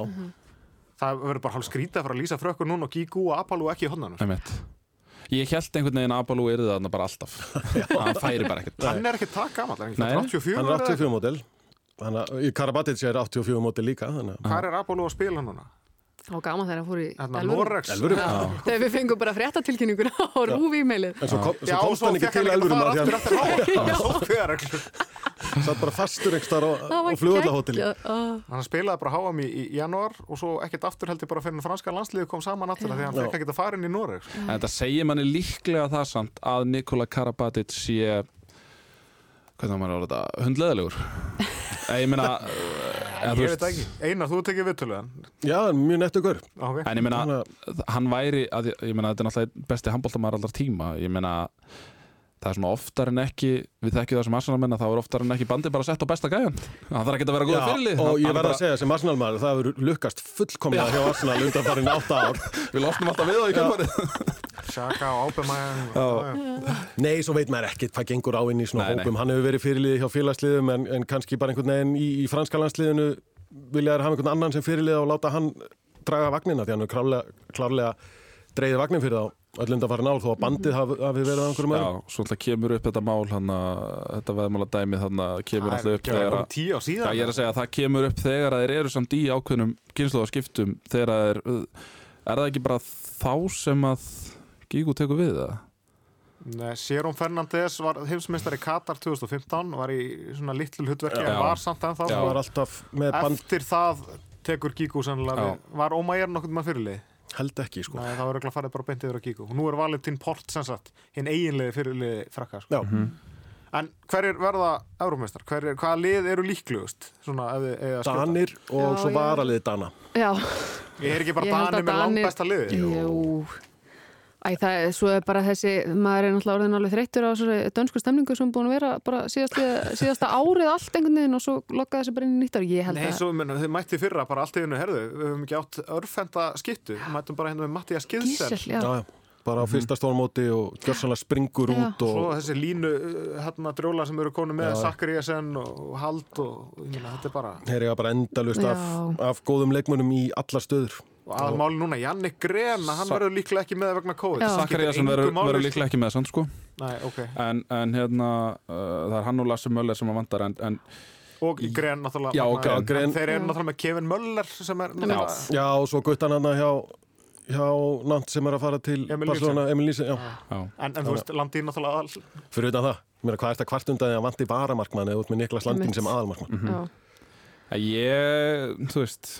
Speaker 1: Það verður bara hálf skrítið að fara að lýsa frökkur núna og Gigu og Apalú ekki í hodnanum.
Speaker 2: Ég held einhvern veginn að Abalú er það bara alltaf. Hann færi bara ekkert.
Speaker 1: Hann er ekki það gammal, er ekki?
Speaker 2: Nei.
Speaker 1: 84
Speaker 4: Hann er
Speaker 1: eða?
Speaker 4: 84 mótil Karabatic er 84 mótil líka
Speaker 1: Hvað er Apollo að spila núna?
Speaker 3: Og gaman þegar hann fór í.
Speaker 1: Norex
Speaker 4: Elfur,
Speaker 3: Já, þegar við fengum bara fréttatilkynninguna á rúf-e-mailið.
Speaker 4: En svo, kom,
Speaker 1: Já,
Speaker 4: svo komst
Speaker 1: svo
Speaker 4: hann ekki til
Speaker 1: ekki að
Speaker 4: elfurinnar
Speaker 1: fara
Speaker 4: því
Speaker 1: aftur
Speaker 4: hann
Speaker 1: eftir á Sófjörreglur
Speaker 4: satt bara fastur einhver starf á,
Speaker 3: Það var. Ah.
Speaker 1: Hann spilaði bara HM í, í janúar og svo ekkert aftur held ég bara fyrir en franska landsliði kom saman aftur því að hann
Speaker 4: Já.
Speaker 1: fekk ekkert að fara inn í Norex
Speaker 2: En þetta segir manni líklega það samt að Nikola Karabatic sé hvernig á maður að orða þetta? Hundleðilegur ég meina eða, þú
Speaker 1: Ég veit ekki, Einar, þú tekið viðtöluðan
Speaker 4: Já, mjög nettu ykkur
Speaker 1: okay.
Speaker 2: en ég meina
Speaker 4: Þannig
Speaker 2: hann væri, að, ég- meina þetta er náttúrulega einn besti handbóltamæður allar tíma. Ég meina það er svona oftar en ekki við þekkjum það sem Arsenal-menn að þá er oftar en ekki bandi bara sett á besta gæjan. Það þarf ekki að vera góða fyrirlið
Speaker 4: og ég
Speaker 2: hann er
Speaker 4: verð að
Speaker 2: bara-
Speaker 4: segja sem Arsenal-maður það hefur lukkast fullkomlega hjá Arsenal undan farin átta ár.
Speaker 2: Við losnum alltaf við á í kjöldfarið
Speaker 1: Sjaka og Ábemæðan
Speaker 4: Nei, svo veit maður ekkert hvað gengur á inn í svona
Speaker 2: Nei, nei.
Speaker 4: hópum. Hann hefur verið fyrirlið hjá félagsliðum en, en kannski bara einhvern veginn í, í franska landsliðinu vilja þær hafa einhvern annan sem fyrirlið og láta hann draga vagnina því hann hefur klárlega, klárlega dreigið vagnin fyrir þá öll undan farin ár þó að bandið hafi, hafi verið á einhverjum
Speaker 2: Já,
Speaker 4: öðrum.
Speaker 2: Svo alltaf kemur upp þetta mál hann þetta veðmála dæmi þannig að kemur alltaf upp þegar að
Speaker 1: á
Speaker 2: Já,
Speaker 1: síðan
Speaker 2: ég er að segja að það kemur upp þegar að þeir eru samt í ákveðnum kynnslóðaskiptum þegar að þeir er það ekki bara þá sem að Gígu tekur við það?
Speaker 1: Nei, Sjérón Fernandes var heimsmeistari Katar 2015 var í svona litlu hlutverki en var samt
Speaker 2: Já.
Speaker 4: það var alltaf með band
Speaker 1: Eftir það tekur
Speaker 2: Já.
Speaker 1: við. Var Ómægir nokkuð með fyrirlið?
Speaker 4: held ekki sko
Speaker 1: Nei, það var örugglega farið bara beint yfir á Gigu og nú er Valentín Port sem sagt hinn eiginlegi fyrirlið frakka sko.
Speaker 4: Já,
Speaker 1: En hverjir verða Eurómeistar? Hverjir, hvaða lið eru líklegust? Svona, ef þið eiga að skjóta?
Speaker 4: Danir og
Speaker 3: Já,
Speaker 4: svo varaliði Dana
Speaker 3: Já,
Speaker 1: Ég er ekki bara Danir
Speaker 3: að
Speaker 1: með
Speaker 3: Danir-
Speaker 1: langbæsta liði
Speaker 3: jú. Æ, það er, svo er bara þessi, maður er náttúrulega orðin alveg þreyttur á þessari dönsku stemningu sem búin að vera bara síðast, síðasta árið allt einhvern veginn og svo lokkaði þessi bara inn í nýtt ár. Ég held
Speaker 1: Nei,
Speaker 3: að,
Speaker 1: svo menn, þið mætti fyrra bara allt í hennu herðu við höfum ekki átt örfenda skittu. Við mættum bara hérna með Mattias Gilsen
Speaker 3: já.
Speaker 4: Já, já, bara á fyrsta stórmóti og gjörsanlega springur
Speaker 3: Já.
Speaker 4: út og
Speaker 1: Svo þessi línu uh, hérna drjóla sem eru konu með
Speaker 4: Já.
Speaker 1: Sakariasen og Hald og ég meina, þetta er bara
Speaker 4: þeir eiga bara endalust af,
Speaker 3: Já.
Speaker 4: af góðum leikmunum í alla stöður
Speaker 1: og aðalmáli núna, Jannik Grena hann verður líklega ekki með vegna COVID
Speaker 3: Já.
Speaker 1: Engu
Speaker 2: verður
Speaker 1: sko.
Speaker 2: líklega ekki með samt sko
Speaker 1: Nei, ok,
Speaker 2: en, en hérna, uh, það er hann og Lasse Möller sem að vantar en, en
Speaker 1: og Gren náttúrulega
Speaker 2: Já, og
Speaker 1: þarna-
Speaker 2: Gren.
Speaker 1: en þeir eru náttúrulega með Kevin Möller sem er náttúrulega
Speaker 4: Já, og svo guttan hann hjá, hjá Nant sem er að fara til
Speaker 1: Emil
Speaker 4: Barcelona, Emil já,
Speaker 1: en, en þú veist, Landín náttúrulega aðal
Speaker 4: fyrir utan það Mér hvað er þetta kvart undan því að vanti varamarkmann eða út með Niklas Landin sem aðalmarkmann
Speaker 3: Já.
Speaker 2: En ég, þú veist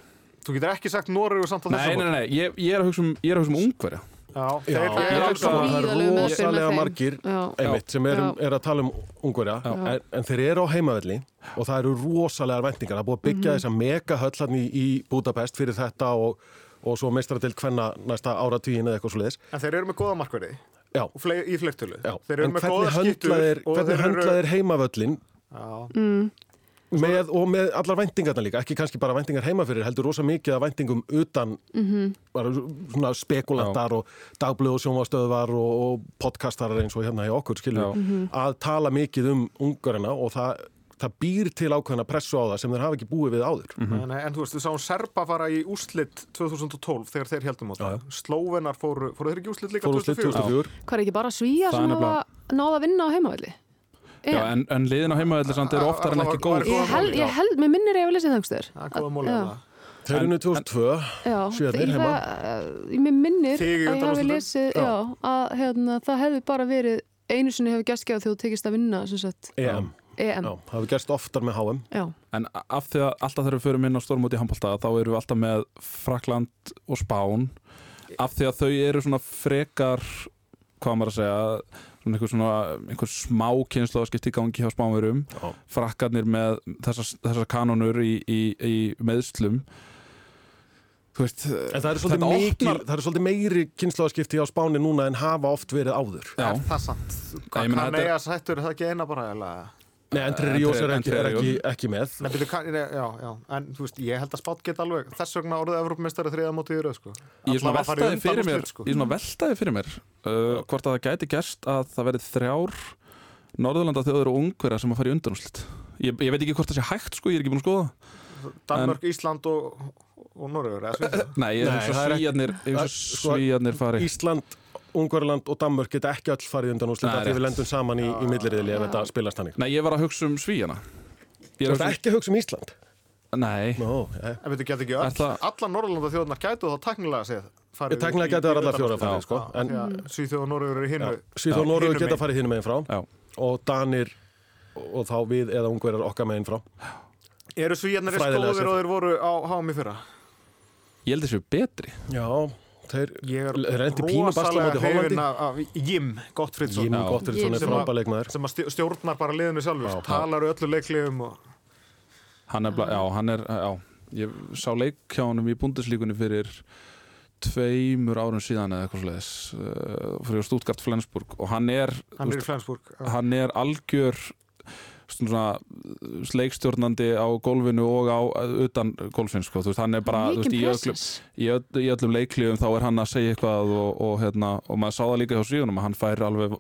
Speaker 1: Þú getur ekki sagt Noregu samt á
Speaker 2: Nei,
Speaker 1: þessu
Speaker 2: nei, nei, ég, ég er að hugsa um, ég er að hugsa um ungverja
Speaker 1: Já,
Speaker 4: Já,
Speaker 3: er
Speaker 4: það er rosalega margir einmitt, sem
Speaker 3: Já.
Speaker 4: er að tala um ungverja en, en þeir eru á heimavelli og það eru rosalegar vendingar það er búið að byggja þessa megahöll hann í, í Budapest fyrir þetta og, og svo meistra til hvenna næsta áratvíin eða eitthvað svo leiðis
Speaker 1: En þeir eru með góða markverði
Speaker 4: Já,
Speaker 1: og fle- í fleirtölu.
Speaker 4: Já.
Speaker 1: Þeir eru
Speaker 4: en
Speaker 1: með
Speaker 4: hvernig höndlaðir
Speaker 1: eru-
Speaker 4: heimavöllin
Speaker 1: Já,
Speaker 4: með, og með allar væntingarna líka ekki kannski bara væntingar heima fyrir heldur rosa mikið af væntingum utan bara svona spekulantar og dagblöð og sjónvastöðvar og, og podcastarar eins og hérna í okkur skilur að tala mikið um ungurina og það, það býr til ákveðna pressu á það sem þeir hafa ekki búið við áður
Speaker 1: Nei, nei, en þú veist, við sáum Serba fara í úslit 2012 þegar þeir heldum á það. Slóvenar fóru, fóru þeir ekki í úslit líka
Speaker 4: fór úr slitt
Speaker 1: 2004?
Speaker 4: 2004
Speaker 3: Hvað er ekki bara
Speaker 2: er
Speaker 3: sem hafa náða að vinna á heimavalli?
Speaker 2: Já, en, en liðin á heimavelli samt eru oftar en ekki góð
Speaker 3: Ég held, ég held, mér minnir ég að lesið þangstur.
Speaker 1: Það er góða að það.
Speaker 4: Þeir eru nú 2002
Speaker 3: Já,
Speaker 4: Svíarnir
Speaker 3: ég
Speaker 4: heima.
Speaker 3: mér minnir að ég hafi lesið,
Speaker 4: EM. Já, það hefur gerst oftar með HM
Speaker 3: Já,
Speaker 2: En af því að alltaf þegar við förum inn á stórmóti í handbólta þá eru við alltaf með Frakland og Spán af því að þau eru svona frekar hvað maður að segja svona einhver, svona, einhver smá kynslu að skipta í gangi hjá Spánverum
Speaker 4: Já.
Speaker 2: Frakkarnir með þessar, þessar kanonur í, í, í meðslum Þú veist
Speaker 4: En það eru svolítið,
Speaker 2: opnar-
Speaker 4: svolítið meiri kynnslóðaskipti á Spáni núna en hafa oft verið áður
Speaker 2: Já.
Speaker 1: Er það sant? Hvað
Speaker 2: er-
Speaker 1: eiga sættur, er það ekki eina bara? Eller?
Speaker 4: Nei, Entri Ríos er, ekki, er ekki, ekki með.
Speaker 1: Nei, byrju, já, já, en þú veist, ég held að Spát get alveg þess vegna orðið Evrópumestari þriða mótið í rauð, sko.
Speaker 2: Ég er svona
Speaker 1: Allavega að fara í
Speaker 2: veltaði fyrir mér,
Speaker 1: sko.
Speaker 2: veltaði fyrir mér uh, hvort að það gæti gerst að það verið þrjár Norðurlanda þjóður og ungverja sem að fara í undanúslit ég, ég veit ekki hvort það sé hægt sko, ég er ekki búin að skoða
Speaker 1: Danmörk, Ísland og, og Svíþjóð
Speaker 2: Nei, ég
Speaker 4: er ekki-
Speaker 2: svíjarnir,
Speaker 4: sko, Ísland, Ungverland og Danmörk geta ekki öll farið undan
Speaker 2: Nei,
Speaker 4: af því við lendum saman í, í milliriðli ef þetta spilast hannig
Speaker 2: Nei, ég var að hugsa um svíjana Ég
Speaker 4: Þú
Speaker 2: er
Speaker 4: ert
Speaker 2: að
Speaker 4: ekki að hugsa um Ísland?
Speaker 2: Nei,
Speaker 4: Nó, eh.
Speaker 1: En veitu, getur ekki öll,
Speaker 2: það-
Speaker 1: alla Norrlanda þjóðnar gætu þá taknilega séð farið
Speaker 4: Teknilega
Speaker 1: í-
Speaker 4: gætu
Speaker 1: í
Speaker 4: það allar fjóra farið, sko,
Speaker 1: að Svíþjóð og Norröður eru hinu
Speaker 4: Svíð og
Speaker 1: Hinum
Speaker 4: geta farið hinum meginn frá.
Speaker 2: Já.
Speaker 4: og Danir og þá við eða Ungverjar okkar meginn frá.
Speaker 1: Eru Svíjarnir góðir
Speaker 4: séð.
Speaker 1: og þeir voru á í fyrra?
Speaker 2: ég held þessu betri.
Speaker 4: Já,
Speaker 1: Ég er rosalega
Speaker 4: móti Hollandi.
Speaker 1: hrifinn af Jim Gottfridsson
Speaker 4: Jim. Gottfridsson er
Speaker 3: Jim.
Speaker 4: frábæð leikmaður
Speaker 1: sem stjórnar bara liðinu sjálfur
Speaker 4: Já.
Speaker 1: talar öllu leikliðum og
Speaker 2: Hann er, bla, já, hann er, já Ég sá leik hjá honum í bundeslíkunni fyrir tveimur árum síðan eða eitthvað sliðis uh, fyrir Stuttgart Flensburg og hann er,
Speaker 1: hann er Flensburg
Speaker 2: hann er algjör svona leikstjórnandi á gólfinu og á utan gólfins sko. Þú veist, hann er bara þú veist, í, öllum, í, öll, í öllum leikliðum þá er hann að segja eitthvað og, og, hérna, og maður sá það líka hjá Svíðunum að hann fær alveg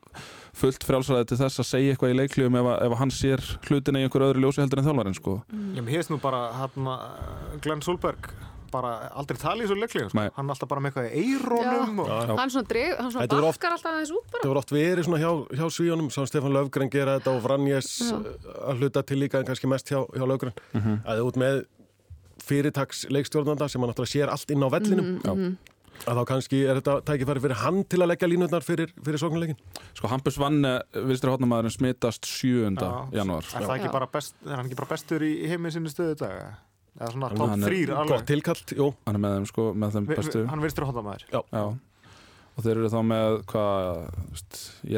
Speaker 2: fullt frjálsræði til þess að segja eitthvað í leikliðum ef, að- ef hann sér hlutina í einhver öðru ljósi heldur en þjálfarinn sko.
Speaker 1: Ég mér hefst nú bara hann, Glenn Solberg bara aldrei tala í þessu leikliðum sko. Hann er alltaf bara með eitthvað í eirónum og...
Speaker 3: Hann svona, dreg, hann svona
Speaker 4: Þetta voru oft-
Speaker 3: alltaf aðeins út bara.
Speaker 4: Það voru oft verið svona hjá, hjá Svíjónum Sá Stefán Löfgren gera þetta og Vranjes
Speaker 3: Já.
Speaker 4: að hluta til líka en kannski mest hjá, hjá Löfgren að þið út með fyrirtaks leikstjórnanda sem hann náttúrulega sér allt inn á vellinum
Speaker 3: Mhm,
Speaker 4: að þá kannski er þetta tækifæri fyrir hann til að leggja línutnar fyrir, fyrir sóknuleikin
Speaker 2: Sko Hampus Vanne, vinstri hotnamaðurinn smitast 7. janúar
Speaker 1: er það ekki
Speaker 3: Já.
Speaker 1: bara best er hann ekki bara bestur í, heiminn sinni stöðu dag eða svona top
Speaker 2: er
Speaker 1: 3
Speaker 4: Gott tilkallt, jú.
Speaker 2: Hann er með þeim sko, með þeim
Speaker 1: Vi- vi-
Speaker 2: bestu.
Speaker 1: hann vinstur hóndamæður
Speaker 2: Já. og þeir eru þá með hvað,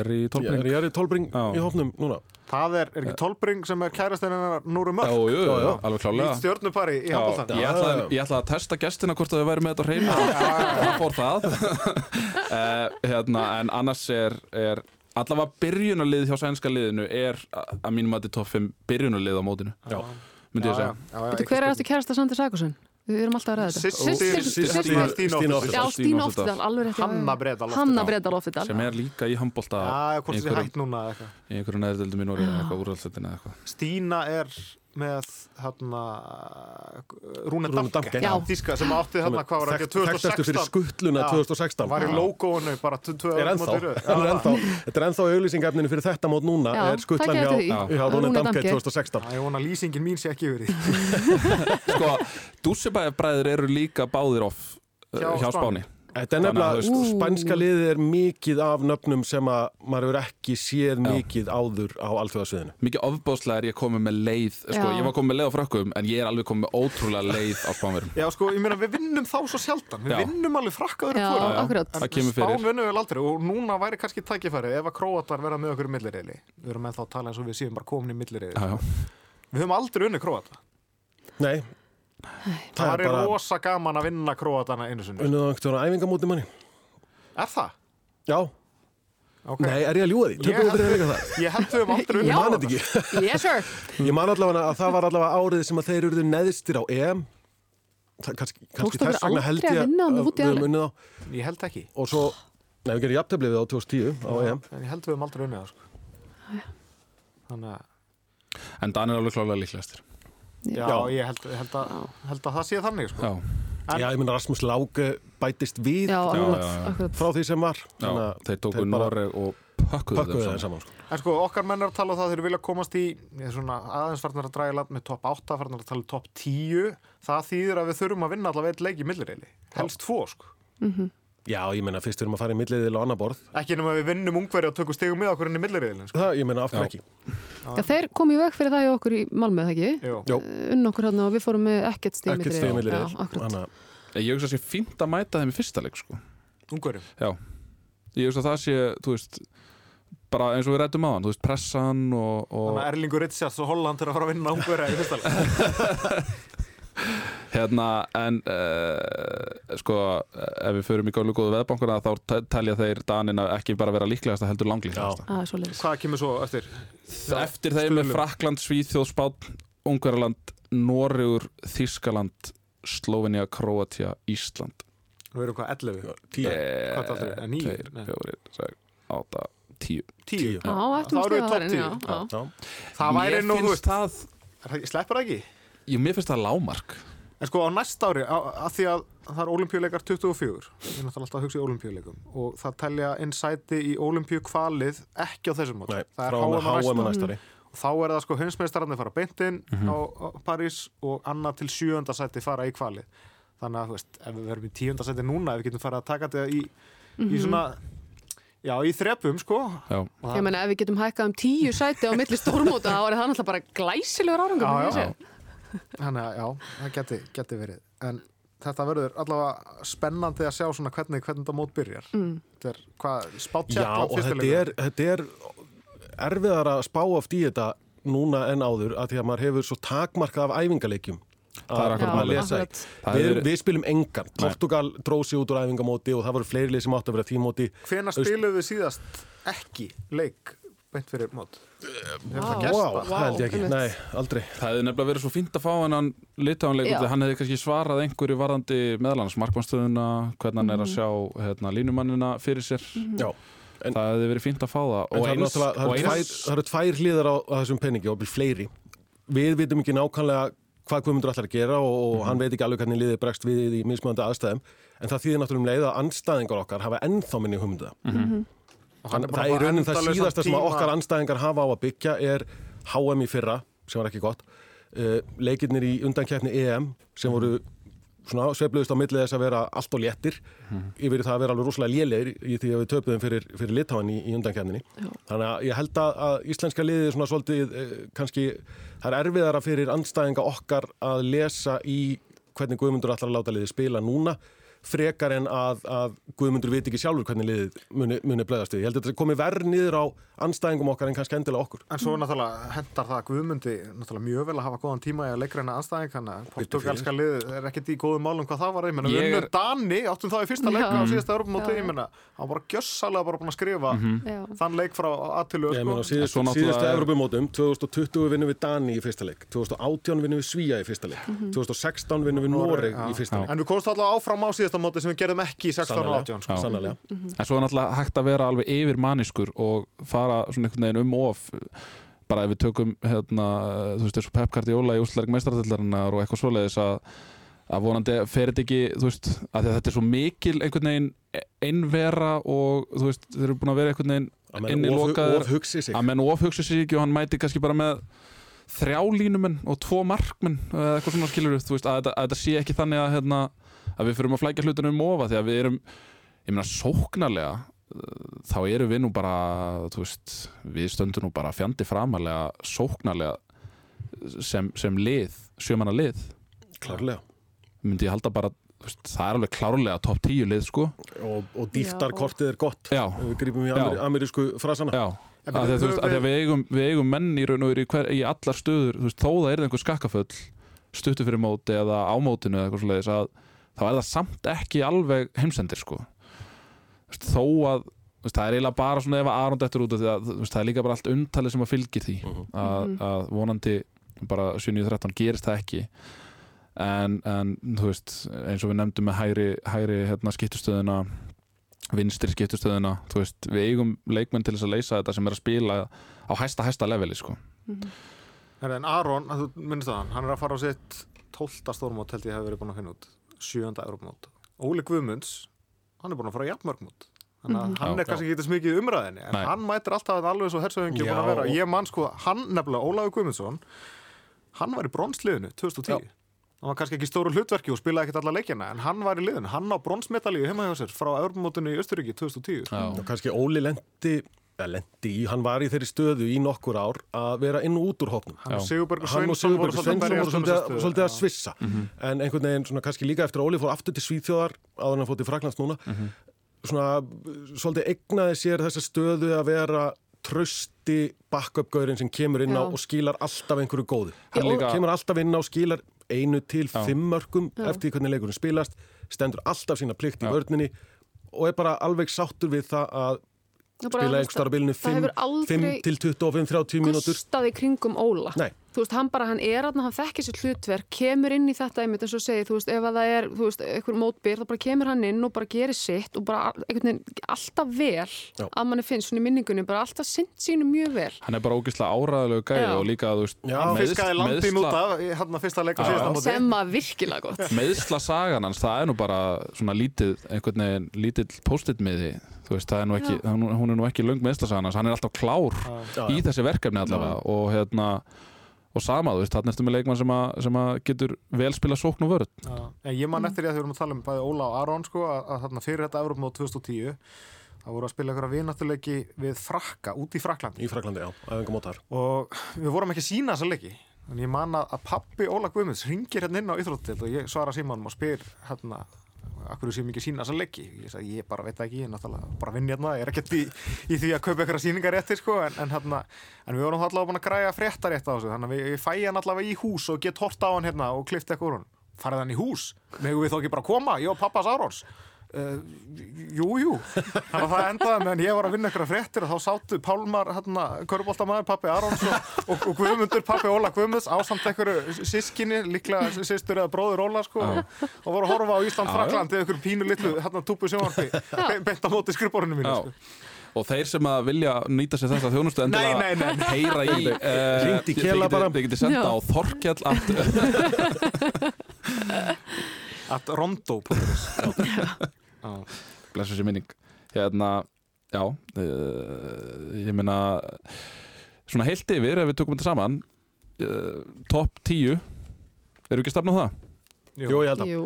Speaker 2: er í
Speaker 4: er,
Speaker 2: tólpring
Speaker 4: ég er í
Speaker 2: Já.
Speaker 4: í hófnum núna.
Speaker 1: Það er, er ekki Tolbring sem er kærasteininnar Núru
Speaker 2: Já,
Speaker 1: Mörk?
Speaker 2: Jú, jú,
Speaker 4: Já, já.
Speaker 2: alveg
Speaker 1: í
Speaker 2: klálega
Speaker 1: stjórnupari í
Speaker 2: Já,
Speaker 1: handbóltan
Speaker 2: ég ég ætlaði að testa gestina hvort að þau væri með þetta á hreinu. Það fór það. Uh, hérna, en annars er, er allavega byrjunarlið hjá sænska liðinu er að að mínum að þetta er topp 5 byrjunarlið á mótinu.
Speaker 4: Já.
Speaker 2: Myndi ég segja
Speaker 3: hver er eftir kærasta Sandi Sækursson? Við erum alltaf að ræða þetta. Alveg rétt. já, já.
Speaker 1: Hanna Bredal
Speaker 3: Oftedal.
Speaker 2: sem er líka í handbólta
Speaker 1: Já, hvort
Speaker 2: í
Speaker 1: þið
Speaker 2: einhverjum,
Speaker 1: hægt núna eða eitthvað.
Speaker 2: í Nóri eða eitthvað úrvaldsleitin eða eitthvað
Speaker 1: Stína er með hérna Rúne Damke. Þíska sem átti hérna hvað var ekki
Speaker 4: Þekktastu fyrir
Speaker 1: 2016
Speaker 4: skuttluna
Speaker 1: Já.
Speaker 4: 2016
Speaker 1: var í logoinu bara
Speaker 4: er ennþá, er þetta er ennþá auglýsingafninu fyrir þetta mót núna.
Speaker 3: Já,
Speaker 4: er skuttlan hjá. Rúne Damke
Speaker 3: Damke.
Speaker 4: 2016
Speaker 1: Ég vona að lýsingin mín sé ekki yfir því.
Speaker 2: Sko, Dússibæðabræður eru líka báðir off uh,
Speaker 1: Hjá
Speaker 2: hjá
Speaker 1: Spáni.
Speaker 4: Þetta er nefnilega, spænska liðið er mikið af nöfnum sem að maður hefur ekki séð
Speaker 2: Já.
Speaker 4: mikið áður á alþjóðasviðinu.
Speaker 2: mikið ofbáslega er ég komið með leið sko,
Speaker 3: Já.
Speaker 2: ég var komið með leið á frökkum en ég er alveg komið með ótrúlega leið á spánverum
Speaker 1: Já, sko, ég meina við vinnum þá svo sjaldan Við
Speaker 2: Já.
Speaker 1: vinnum alveg frakkaður
Speaker 3: Já,
Speaker 1: hvora
Speaker 3: akkurat.
Speaker 2: Það kemur fyrir.
Speaker 1: Spán vinnum við aldrei og núna væri kannski tækifæri ef að króatar verða með okkur í millireyli Við erum ennþá að tala eins og við séum bara komin í millireyli
Speaker 2: já, já.
Speaker 1: Við höfum aldrei unni króata
Speaker 4: Nei,
Speaker 1: Það er
Speaker 4: er bara
Speaker 1: rosa gaman að vinna króatana einu sinni
Speaker 4: unnið á einhvern veginn æfingamóti manni.
Speaker 1: Er það?
Speaker 4: Já,
Speaker 1: Okay.
Speaker 4: nei, er ég að ljúga því? Tökum við
Speaker 1: held-
Speaker 4: fyrir líka það.
Speaker 1: Ég held við höfum aldrei.
Speaker 4: Ég man þetta ekki.
Speaker 3: Yes sir.
Speaker 4: Ég man allavega að það var allavega árið sem að þeir eruðu neðstir á EM. Það, kannski, kannski
Speaker 3: Tókst okkur
Speaker 4: þess vegna held
Speaker 3: aldrei
Speaker 4: ég
Speaker 3: að á
Speaker 4: að við höfum unnið á.
Speaker 1: Ég held ekki
Speaker 4: Og svo, nei, við gerum jafntöflið við á 2010 á EM.
Speaker 1: En ég held við höfum aldrei unni það sko. Þannig að
Speaker 2: en Dan er alveg klálega líklegastir
Speaker 1: Já,
Speaker 4: Já.
Speaker 1: ég held, held, að, held að það sé þannig sko.
Speaker 2: já,
Speaker 1: En-
Speaker 4: Já, ég minna Rasmus Láge bætist við
Speaker 3: Já,
Speaker 2: já,
Speaker 3: akkurat,
Speaker 2: já.
Speaker 3: akkurat.
Speaker 4: frá því sem var.
Speaker 2: já,
Speaker 4: Þannig að
Speaker 2: þeir tóku Noreg og pökkuðu
Speaker 4: Pökkuðu
Speaker 2: þeim
Speaker 4: þeim
Speaker 2: saman.
Speaker 4: Sko.
Speaker 1: En sko, okkar menn að tala um það þeir vilja komast í aðeins farnar að draga land með topp 8, farnar að tala um topp 10 það þýðir að við þurfum að vinna allavega eitt leik í millireyli, helst tvo sko
Speaker 4: Já, ég meina fyrst við erum að fara í milliðil á annar borð.
Speaker 1: ekki nema við vinnum ungveri og tökum stegum með okkur inn í millireyli sko.
Speaker 4: Það, ég meina, af hverju
Speaker 2: Já.
Speaker 4: ekki?
Speaker 3: Já, þeir komu í veg fyrir það í okkur í Malmö, það ekki?
Speaker 1: Jú.
Speaker 4: Jó,
Speaker 3: Unn okkur hérna og við fórum með ekkert
Speaker 4: ekkert stegum milliðil.
Speaker 3: Já, akkurat.
Speaker 4: Þannig að
Speaker 2: ég hugsa að sé fínt að mæta þeim í fyrsta leik sko.
Speaker 1: Ungveri
Speaker 2: já, ég hugsa að það sé þú veist, bara eins og við rættum á hann þú veist, pressan og, og
Speaker 1: Þannig að Erlingur Richards og Holland
Speaker 2: hérna, en uh, sko, ef við förum í góðlu góðu veðbankuna þá te- telja þeir Danina ekki bara vera líklegast að heldur langlíklegast
Speaker 3: Það svo leiðis.
Speaker 1: Hvað kemur svo eftir?
Speaker 2: eftir þeim er Frakland, Svíþjóð, Spán Ungverjaland, Noregur Þískaland, Slovenia Kroatia, Ísland
Speaker 1: Við erum hvað, 11?
Speaker 4: tíu.
Speaker 1: Hvað það aftur? Níu?
Speaker 2: 2,
Speaker 1: Nei.
Speaker 2: 4, 6, 8, 10
Speaker 1: 10?
Speaker 3: Já,
Speaker 1: Þá erum við topp
Speaker 3: þar inn,
Speaker 1: 10.
Speaker 3: já. já.
Speaker 4: Já.
Speaker 1: Það væri
Speaker 2: Mér
Speaker 1: nú, þú
Speaker 2: finnst
Speaker 1: er það- Sleppur það ekki?
Speaker 2: Jú, mér finnst það lámark
Speaker 1: En sko á næsta ári, að því að það er olimpíuleikar 24, ég er náttúrulega alltaf að hugsa í olimpíuleikum og það telja inn sæti í olimpíukvalið ekki á þessum mót.
Speaker 4: Nei,
Speaker 1: það
Speaker 4: frá
Speaker 1: er
Speaker 4: með
Speaker 1: HM á næsta.
Speaker 4: næstari.
Speaker 1: Og þá er það sko heimsmeistararnir fara beintinn á, á París og annað til sjöunda sæti fara í kvalið. Þannig að, þú veist, ef við verum í tíunda sæti núna, ef við getum fara að taka þetta í, í svona, já, í þrepum, sko.
Speaker 2: Já,
Speaker 3: Ég meina ef við getum hækkað um tíu sæti á milli stórmóta þá er það náttúrulega bara glæsilegur árangur
Speaker 1: Já,
Speaker 3: ég
Speaker 1: já. Þannig að já, það geti, geti verið. En þetta verður allavega spennandi að sjá svona hvernig, hvernig þetta mót byrjar. Mm. þetta er hvað, spátt
Speaker 4: Já, og þetta er, þetta er erfiðar að spá oft í þetta núna en áður að því að maður hefur svo takmarkað af æfingaleikjum
Speaker 2: Það er
Speaker 4: að að lesa í.
Speaker 2: Það
Speaker 4: Við, við spilum engan, Portugal dróð sér út úr æfingamóti og það voru fleiri lið sem átt að vera tímóti
Speaker 1: hvena spiluðu við síðast ekki leik beint fyrir mót. Hefur það
Speaker 3: Vá.
Speaker 1: gerst?
Speaker 4: Vá,
Speaker 1: það?
Speaker 4: held ég ekki, nei, aldrei.
Speaker 2: Það hefði nefnilega verið svo fínt að fá hennan út, hann hefði kannski svarað einhverju varðandi meðalans markmannstöðuna, hvernig hann er að sjá hérna, línumannina fyrir sér.
Speaker 4: Já, en,
Speaker 2: það hefði verið fínt að fá það.
Speaker 4: En er
Speaker 2: og eins
Speaker 4: það eru tvær hliðar á, á þessum peningi og byrj fleiri. Við vitum ekki nákvæmlega hvað Guðmundur ætlar að gera og, og hann veit ekki alveg hvernig liðið bregst við í mismöndi aðstæðum. En það þýðir náttúrulega um leið að anstæðingar okkar hafa ennþá minni
Speaker 1: Og hann
Speaker 4: Þannig,
Speaker 1: búinn
Speaker 4: það
Speaker 1: að
Speaker 4: er raunin það síðasta sem okkar anstæðingar hafa á að byggja er HM í fyrra, sem var ekki gott uh, leikirnir í undankeppni EM sem voru svona sveifluðist á millið þess að vera allt og léttir. Yfir það að vera alveg rosalega lélegir í því að við töpuðum fyrir, fyrir litáin í, í undankeppninni. Þannig að ég held að, að íslenska liðið svona svolítið uh, kannski það er erfiðara fyrir anstæðinga okkar að lesa í hvernig Guðmundur ætlar að láta liðið spila núna frekar en að, að Guðmundur veit ekki sjálfur hvernig liðið muni, muni blæðast við. Ég held að þetta komi verð niður á anstæðingum okkar en kannski endilega okkur.
Speaker 1: En svo náttúrulega hendar það að Guðmundi náttúrulega mjög vel að hafa góðan tíma í að leikra hennar anstæðing þannig að portugalska liðið er ekkert í góðum málum hvað það var, ég menna
Speaker 2: Ég
Speaker 1: við unnum Dani áttum þá í fyrsta leik á síðasta Europamóti,
Speaker 3: Já.
Speaker 1: ég menna hann var bara gjössalega bara búin að skrifa
Speaker 3: Já.
Speaker 1: þann leik frá aðtilu
Speaker 4: Ég meina á
Speaker 1: sko.
Speaker 4: síðustu,
Speaker 2: svo náttúrulega
Speaker 4: síðustu Evropamótum, 2020 vinnum við Dani í fyrsta leik, 2018 vinnum við Svíja í fyrsta leik, 2016 vinnum við Noreg
Speaker 1: já.
Speaker 4: í fyrsta leik.
Speaker 1: En við komumst allavega áfram á síðasta móti sem við gerðum ekki í 16 og 18 sko.
Speaker 4: Sannlega.
Speaker 2: en svo er náttúrulega hægt að vera alveg yfir manniskur og fara svona einhvern veginn um of bara ef við tökum hérna, þú veist, þessu Pep Guardiola í úsleik meistaradellarinnar og eitthvað svoleiðis að að vonandi fer þetta ekki, þú veist að því að þetta er svo mikil einhvern veginn einvera og þú veist, þeir eru búin að vera einhvern veginn
Speaker 4: Að of hugsi sig.
Speaker 2: að menn ofhugsa sig ekki og hann mæti kannski bara með þrjá línumenn og tvo markmenn eða eitthvað svona skilur þú veist, að þetta, að þetta sé ekki þannig að, hérna, að við fyrum að flækja hlutunum um ofa því að við erum, ég meina, sóknarlega uh, þá erum við nú bara þú veist, við stöndum nú bara fjandi framalega, sóknarlega sem, sem lið sjömanna lið,
Speaker 4: Klárlega.
Speaker 2: myndi ég halda bara veist, það er alveg klárlega topp tíu lið sko
Speaker 4: Og, og dýftarkortið er gott.
Speaker 2: Já.
Speaker 4: Við grípum í amer, amerísku frasana.
Speaker 2: Já, að að, veist, við, eigum, við eigum menn í raun og veru í, hver, í allar stöður, veist, þó það er einhver skakkaföll stuttu fyrir móti eða á mótinu eða eitthvað svoleiðis að þá er það samt ekki alveg heimsendir sko. Þú veist, þó að það er eiginlega bara svona ef að Aron dettur út af því að það er líka bara allt umtalið sem að fylgir því að, að vonandi bara 7.13 gerist það ekki. En, en þú veist eins og við nefndum með hægri, hægri hérna, skiptustöðuna vinstri skiptustöðuna þú veist, við eigum leikmenn til þess að leysa þetta sem er að spila á hæsta hæsta leveli sko.
Speaker 1: En, en Aron, að þú minnst það hann, hann er að fara á sitt 12. stórmót held ég hefur verið búin að finna út, 7. Europamót. Óli Guðmunds, hann er búin að fara á jafnmörgmót. Þannig að hann
Speaker 2: Já,
Speaker 1: er kannski ekki þess mikið í umræðinni, en
Speaker 2: Nei.
Speaker 1: hann mætir alltaf að alveg svo hersöðingi búin að
Speaker 4: Já.
Speaker 1: vera. Ég man sko, hann nefnilega, Ólaður Guðmundsson, hann var í bronsliðinu 2010.
Speaker 2: Já.
Speaker 1: Hann var kannski ekki í stóru hlutverki og spilaði ekkert alla leikjana, en hann var í liðinu. Hann á bronsmetalíu heima hjá sér frá Europamótinu í Östuríki 2010.
Speaker 2: Já.
Speaker 4: Og kannski Óli lendi, lendi í, hann var í þeirri stöðu í nokkur ár að vera inn og út úr hópnum.
Speaker 1: Hann og. Sigurbergur Sveinsson voru svolítið að um
Speaker 4: svolítið,
Speaker 1: þessa
Speaker 4: að-
Speaker 1: stöðu.
Speaker 4: svolítið að
Speaker 1: Já.
Speaker 4: svissa en einhvern veginn svona kannski líka eftir að Óli fór aftur til Svíþjóðar áður en hann fór til Fraklands núna svona svolítið egnaði sér þessa stöðu að vera trösti backup-gaurinn sem kemur inn á
Speaker 3: Já.
Speaker 4: og skilar alltaf einhverju góðu
Speaker 2: líka-
Speaker 4: kemur alltaf inn á og skilar einu til
Speaker 2: Já.
Speaker 4: fimm mörgum eftir hvernig leikurinn spilast stendur alltaf sína plikt í
Speaker 2: Já.
Speaker 4: vörninni og er bara alveg sáttur við það að spila
Speaker 3: þú veist,
Speaker 4: einhverstað á bilinu
Speaker 3: það hefur
Speaker 4: 5
Speaker 3: aldrei
Speaker 4: til 25-30 mínútur
Speaker 3: gustað í kringum Óla
Speaker 4: Nei,
Speaker 3: þú veist, hann bara, hann er aðna, hann þekkir sér hlutverk, kemur inn í þetta einmitt eins og segir, þú veist, ef að það er, þú veist, einhver mótbyr, þá bara kemur hann inn og bara gerir sitt og bara einhvern veginn alltaf vel
Speaker 4: Já.
Speaker 3: að manni finnst svona í minningunni, bara alltaf sinn sínu mjög vel.
Speaker 2: hann er bara ógeðslega áræðilegu gæði
Speaker 3: Já.
Speaker 2: og líka, þú veist,
Speaker 4: Já,
Speaker 1: hann að fyrsta leik og
Speaker 2: Já.
Speaker 1: síðasta móti.
Speaker 3: Sem að virkilega gott.
Speaker 2: meðsla sagan hans, það er nú bara svona lítið, einhvern veginn þú veist, það er nú ekki hún, hún er nú ekki löng meðsla sagan hans, hann er alltaf klár
Speaker 4: Já,
Speaker 2: í
Speaker 4: já.
Speaker 2: þessi verkefni allavega. Og hérna og sama, þú veist, þarna ertu með leikmann sem að, sem að getur vel spila sókn og vörð
Speaker 1: ég man eftir því að þau vorum að tala um bæði Óla og Aron sko, að, að þarna fyrir þetta Evropamót 2010 það voru að spila einhverja vináttuleiki við Frakka, út í Fraklandi
Speaker 4: Í Fraklandi, já, æfingamót þar.
Speaker 1: og við vorum ekki að sína þessa leiki. En ég man að að pappi Óla Guðmunds ringir hérna inn á Íþróttið og ég svara símanum og spyr hérna akkur séum ekki að sína þessa leiki? Ég sagði ég bara veit ekki, ég er náttúrulega bara vinn hérna ég er ekkert í, í því að kaupa einhverja síningar réttir sko, en, en, hérna, en við vorum allavega búin að græja frétta rétt á þessu þannig að við, ég fæ hann allavega í hús og get hort á hann hérna og klifta eitthvað úr hann farið hann í hús, megum við þá ekki bara koma ég og pappas Árons Uh, jú, jú, þannig að það endaði meðan ég var að vinna ykkur fréttir og þá sátu Pálmar, hérna, Köruboltamæður, pappi Arons og, og, og Guðmundur, pappi Óla Guðmunds ásamt einhverju sískinni, líklega sýstur eða bróður Óla, sko og, og voru að horfa á Ísland, Frakland eða ykkur pínu litlu, hérna, túpu sjónvarpi be- beint á móti skrifborinu mínu,
Speaker 2: Já.
Speaker 1: sko
Speaker 2: og þeir sem að vilja nýta sér þessa þjónustu endilega
Speaker 1: Nei, nei, nei.
Speaker 2: heyra í
Speaker 4: Hringdu í Kela bara.
Speaker 2: þið getið senda
Speaker 3: Já.
Speaker 2: á Þorkjall at,
Speaker 1: Rondo
Speaker 2: blessu sér minning hérna, já uh, ég meina svona heilt yfir ef við tökum þetta saman uh, topp 10 eru ekki að stafna á það?
Speaker 4: Jú, ég held að.
Speaker 3: Jú,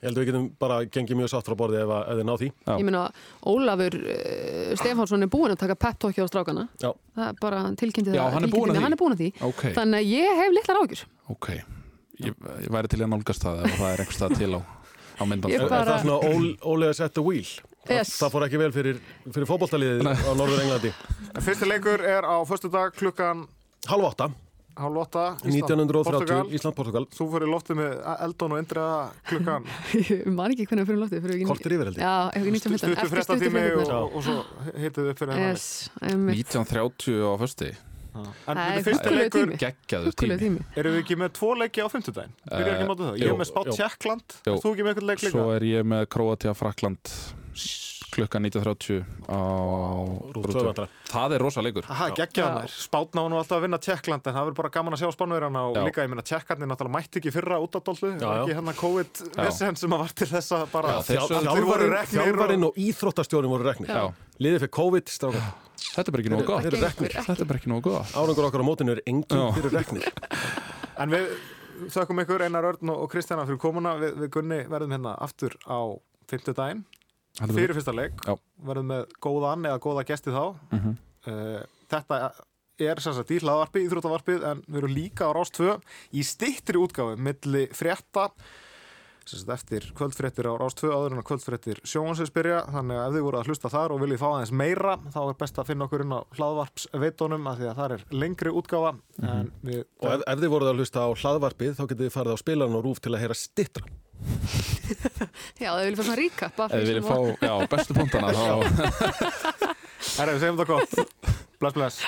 Speaker 4: Ég held að við getum bara gengið mjög sátt frá borði ef, að- ef þið ná því.
Speaker 2: Já.
Speaker 3: ég meina Ólafur uh, Stefánsson er búinn að taka pep-talki á strákana
Speaker 4: Já.
Speaker 3: það er bara, hann tilkynnti
Speaker 2: Já,
Speaker 3: það
Speaker 2: hann er búinn að því.
Speaker 3: hann er búinn að því
Speaker 2: ok,
Speaker 3: þannig að ég hef litlar ágjur
Speaker 2: ok ég, ég væri til að nálgast það ef það er einhvers stað til á, á
Speaker 4: Er,
Speaker 3: bara-
Speaker 4: er það svona ól, ólega set the wheel? Það,
Speaker 3: Yes.
Speaker 4: það fór ekki vel fyrir, fyrir fótballtaliðið á Norður Englandi.
Speaker 1: Fyrsti leikur er á föstu dag klukkan
Speaker 4: Halv
Speaker 1: åtta Ísland,
Speaker 4: 1930,
Speaker 1: Portugal.
Speaker 4: Ísland-Portugal.
Speaker 1: Þú fyrir loftið með Eldon og Indriða klukkan
Speaker 3: ég man ekki hvernig fyrir loftið
Speaker 4: Kortir yfir held ég.
Speaker 3: Já, eitthvað 1915
Speaker 1: stuttu fréttatími og,
Speaker 3: fréttirnar.
Speaker 1: og, og svo hitið upp fyrir hennar
Speaker 3: Yes, einmitt.
Speaker 2: 1930 á fösti
Speaker 1: En
Speaker 3: er huggulegur
Speaker 1: leikur,
Speaker 3: tími.
Speaker 2: geggjaður tími
Speaker 3: tími
Speaker 1: erum við ekki með tvo leiki á fimmtudaginn? Byrjar ekki mótið það? Ég er með spátt. Tjekkland,
Speaker 2: Jú.
Speaker 1: er þú ekki með eitthvað leik líka?
Speaker 2: svo er ég með Kroatia Frakland klukkan 1930 á
Speaker 4: tvöfandra.
Speaker 2: það er rosa leikur
Speaker 1: er. Spátna var nú alltaf að vinna Tjekkland en það verður bara gaman að sjá spánverjana og
Speaker 2: Já.
Speaker 1: líka ég minna Tjekkarnir náttúrulega mætti ekki fyrra út á dollu ekki hérna COVID-vesen sem að var til þess að bara
Speaker 4: Þjálfarinn
Speaker 1: og...
Speaker 4: íþróttastjórin voru reknir. Liðið fyrir COVID, strákar.
Speaker 2: Þetta er bara ekki nógu gott. þetta er bara ekki nógu gott.
Speaker 4: Árangur okkar á mótinu er engin
Speaker 2: Já.
Speaker 4: fyrir reknir.
Speaker 1: En við þökkum ykkur Einar Örn og Kristjana fyrir komuna. Við, við Gunni verðum hérna aftur á fimmtudaginn.
Speaker 2: Heldur
Speaker 1: fyrir fyrsta leik.
Speaker 2: Já.
Speaker 1: verðum með góðan eða góða gesti þá.
Speaker 2: Mhm.
Speaker 1: uh, þetta er sem sagt í hlaðvarpi, íþróttavarpið en við erum líka á Rás 2 í stittri útgáfu milli frétta eftir kvöldfréttir á Rás 2 áður en að kvöldfréttir sjónvansins byrja. Þannig að ef þið voru að hlusta þar og viljið fá aðeins meira þá er best að finna okkur inn á hlaðvarpsveitunum af því að það er lengri útgáfa. En við
Speaker 4: Og ef, ef þið voruð að hlusta á hlaðvarpið, þá getið þið farið á spilarinn og rúf til að heyra stittra.
Speaker 3: Já, það vilja fá svona sem
Speaker 2: viljum
Speaker 3: var-
Speaker 2: fá já, bestu punktana þá
Speaker 1: Herra, við segjum það gott. Bless, bless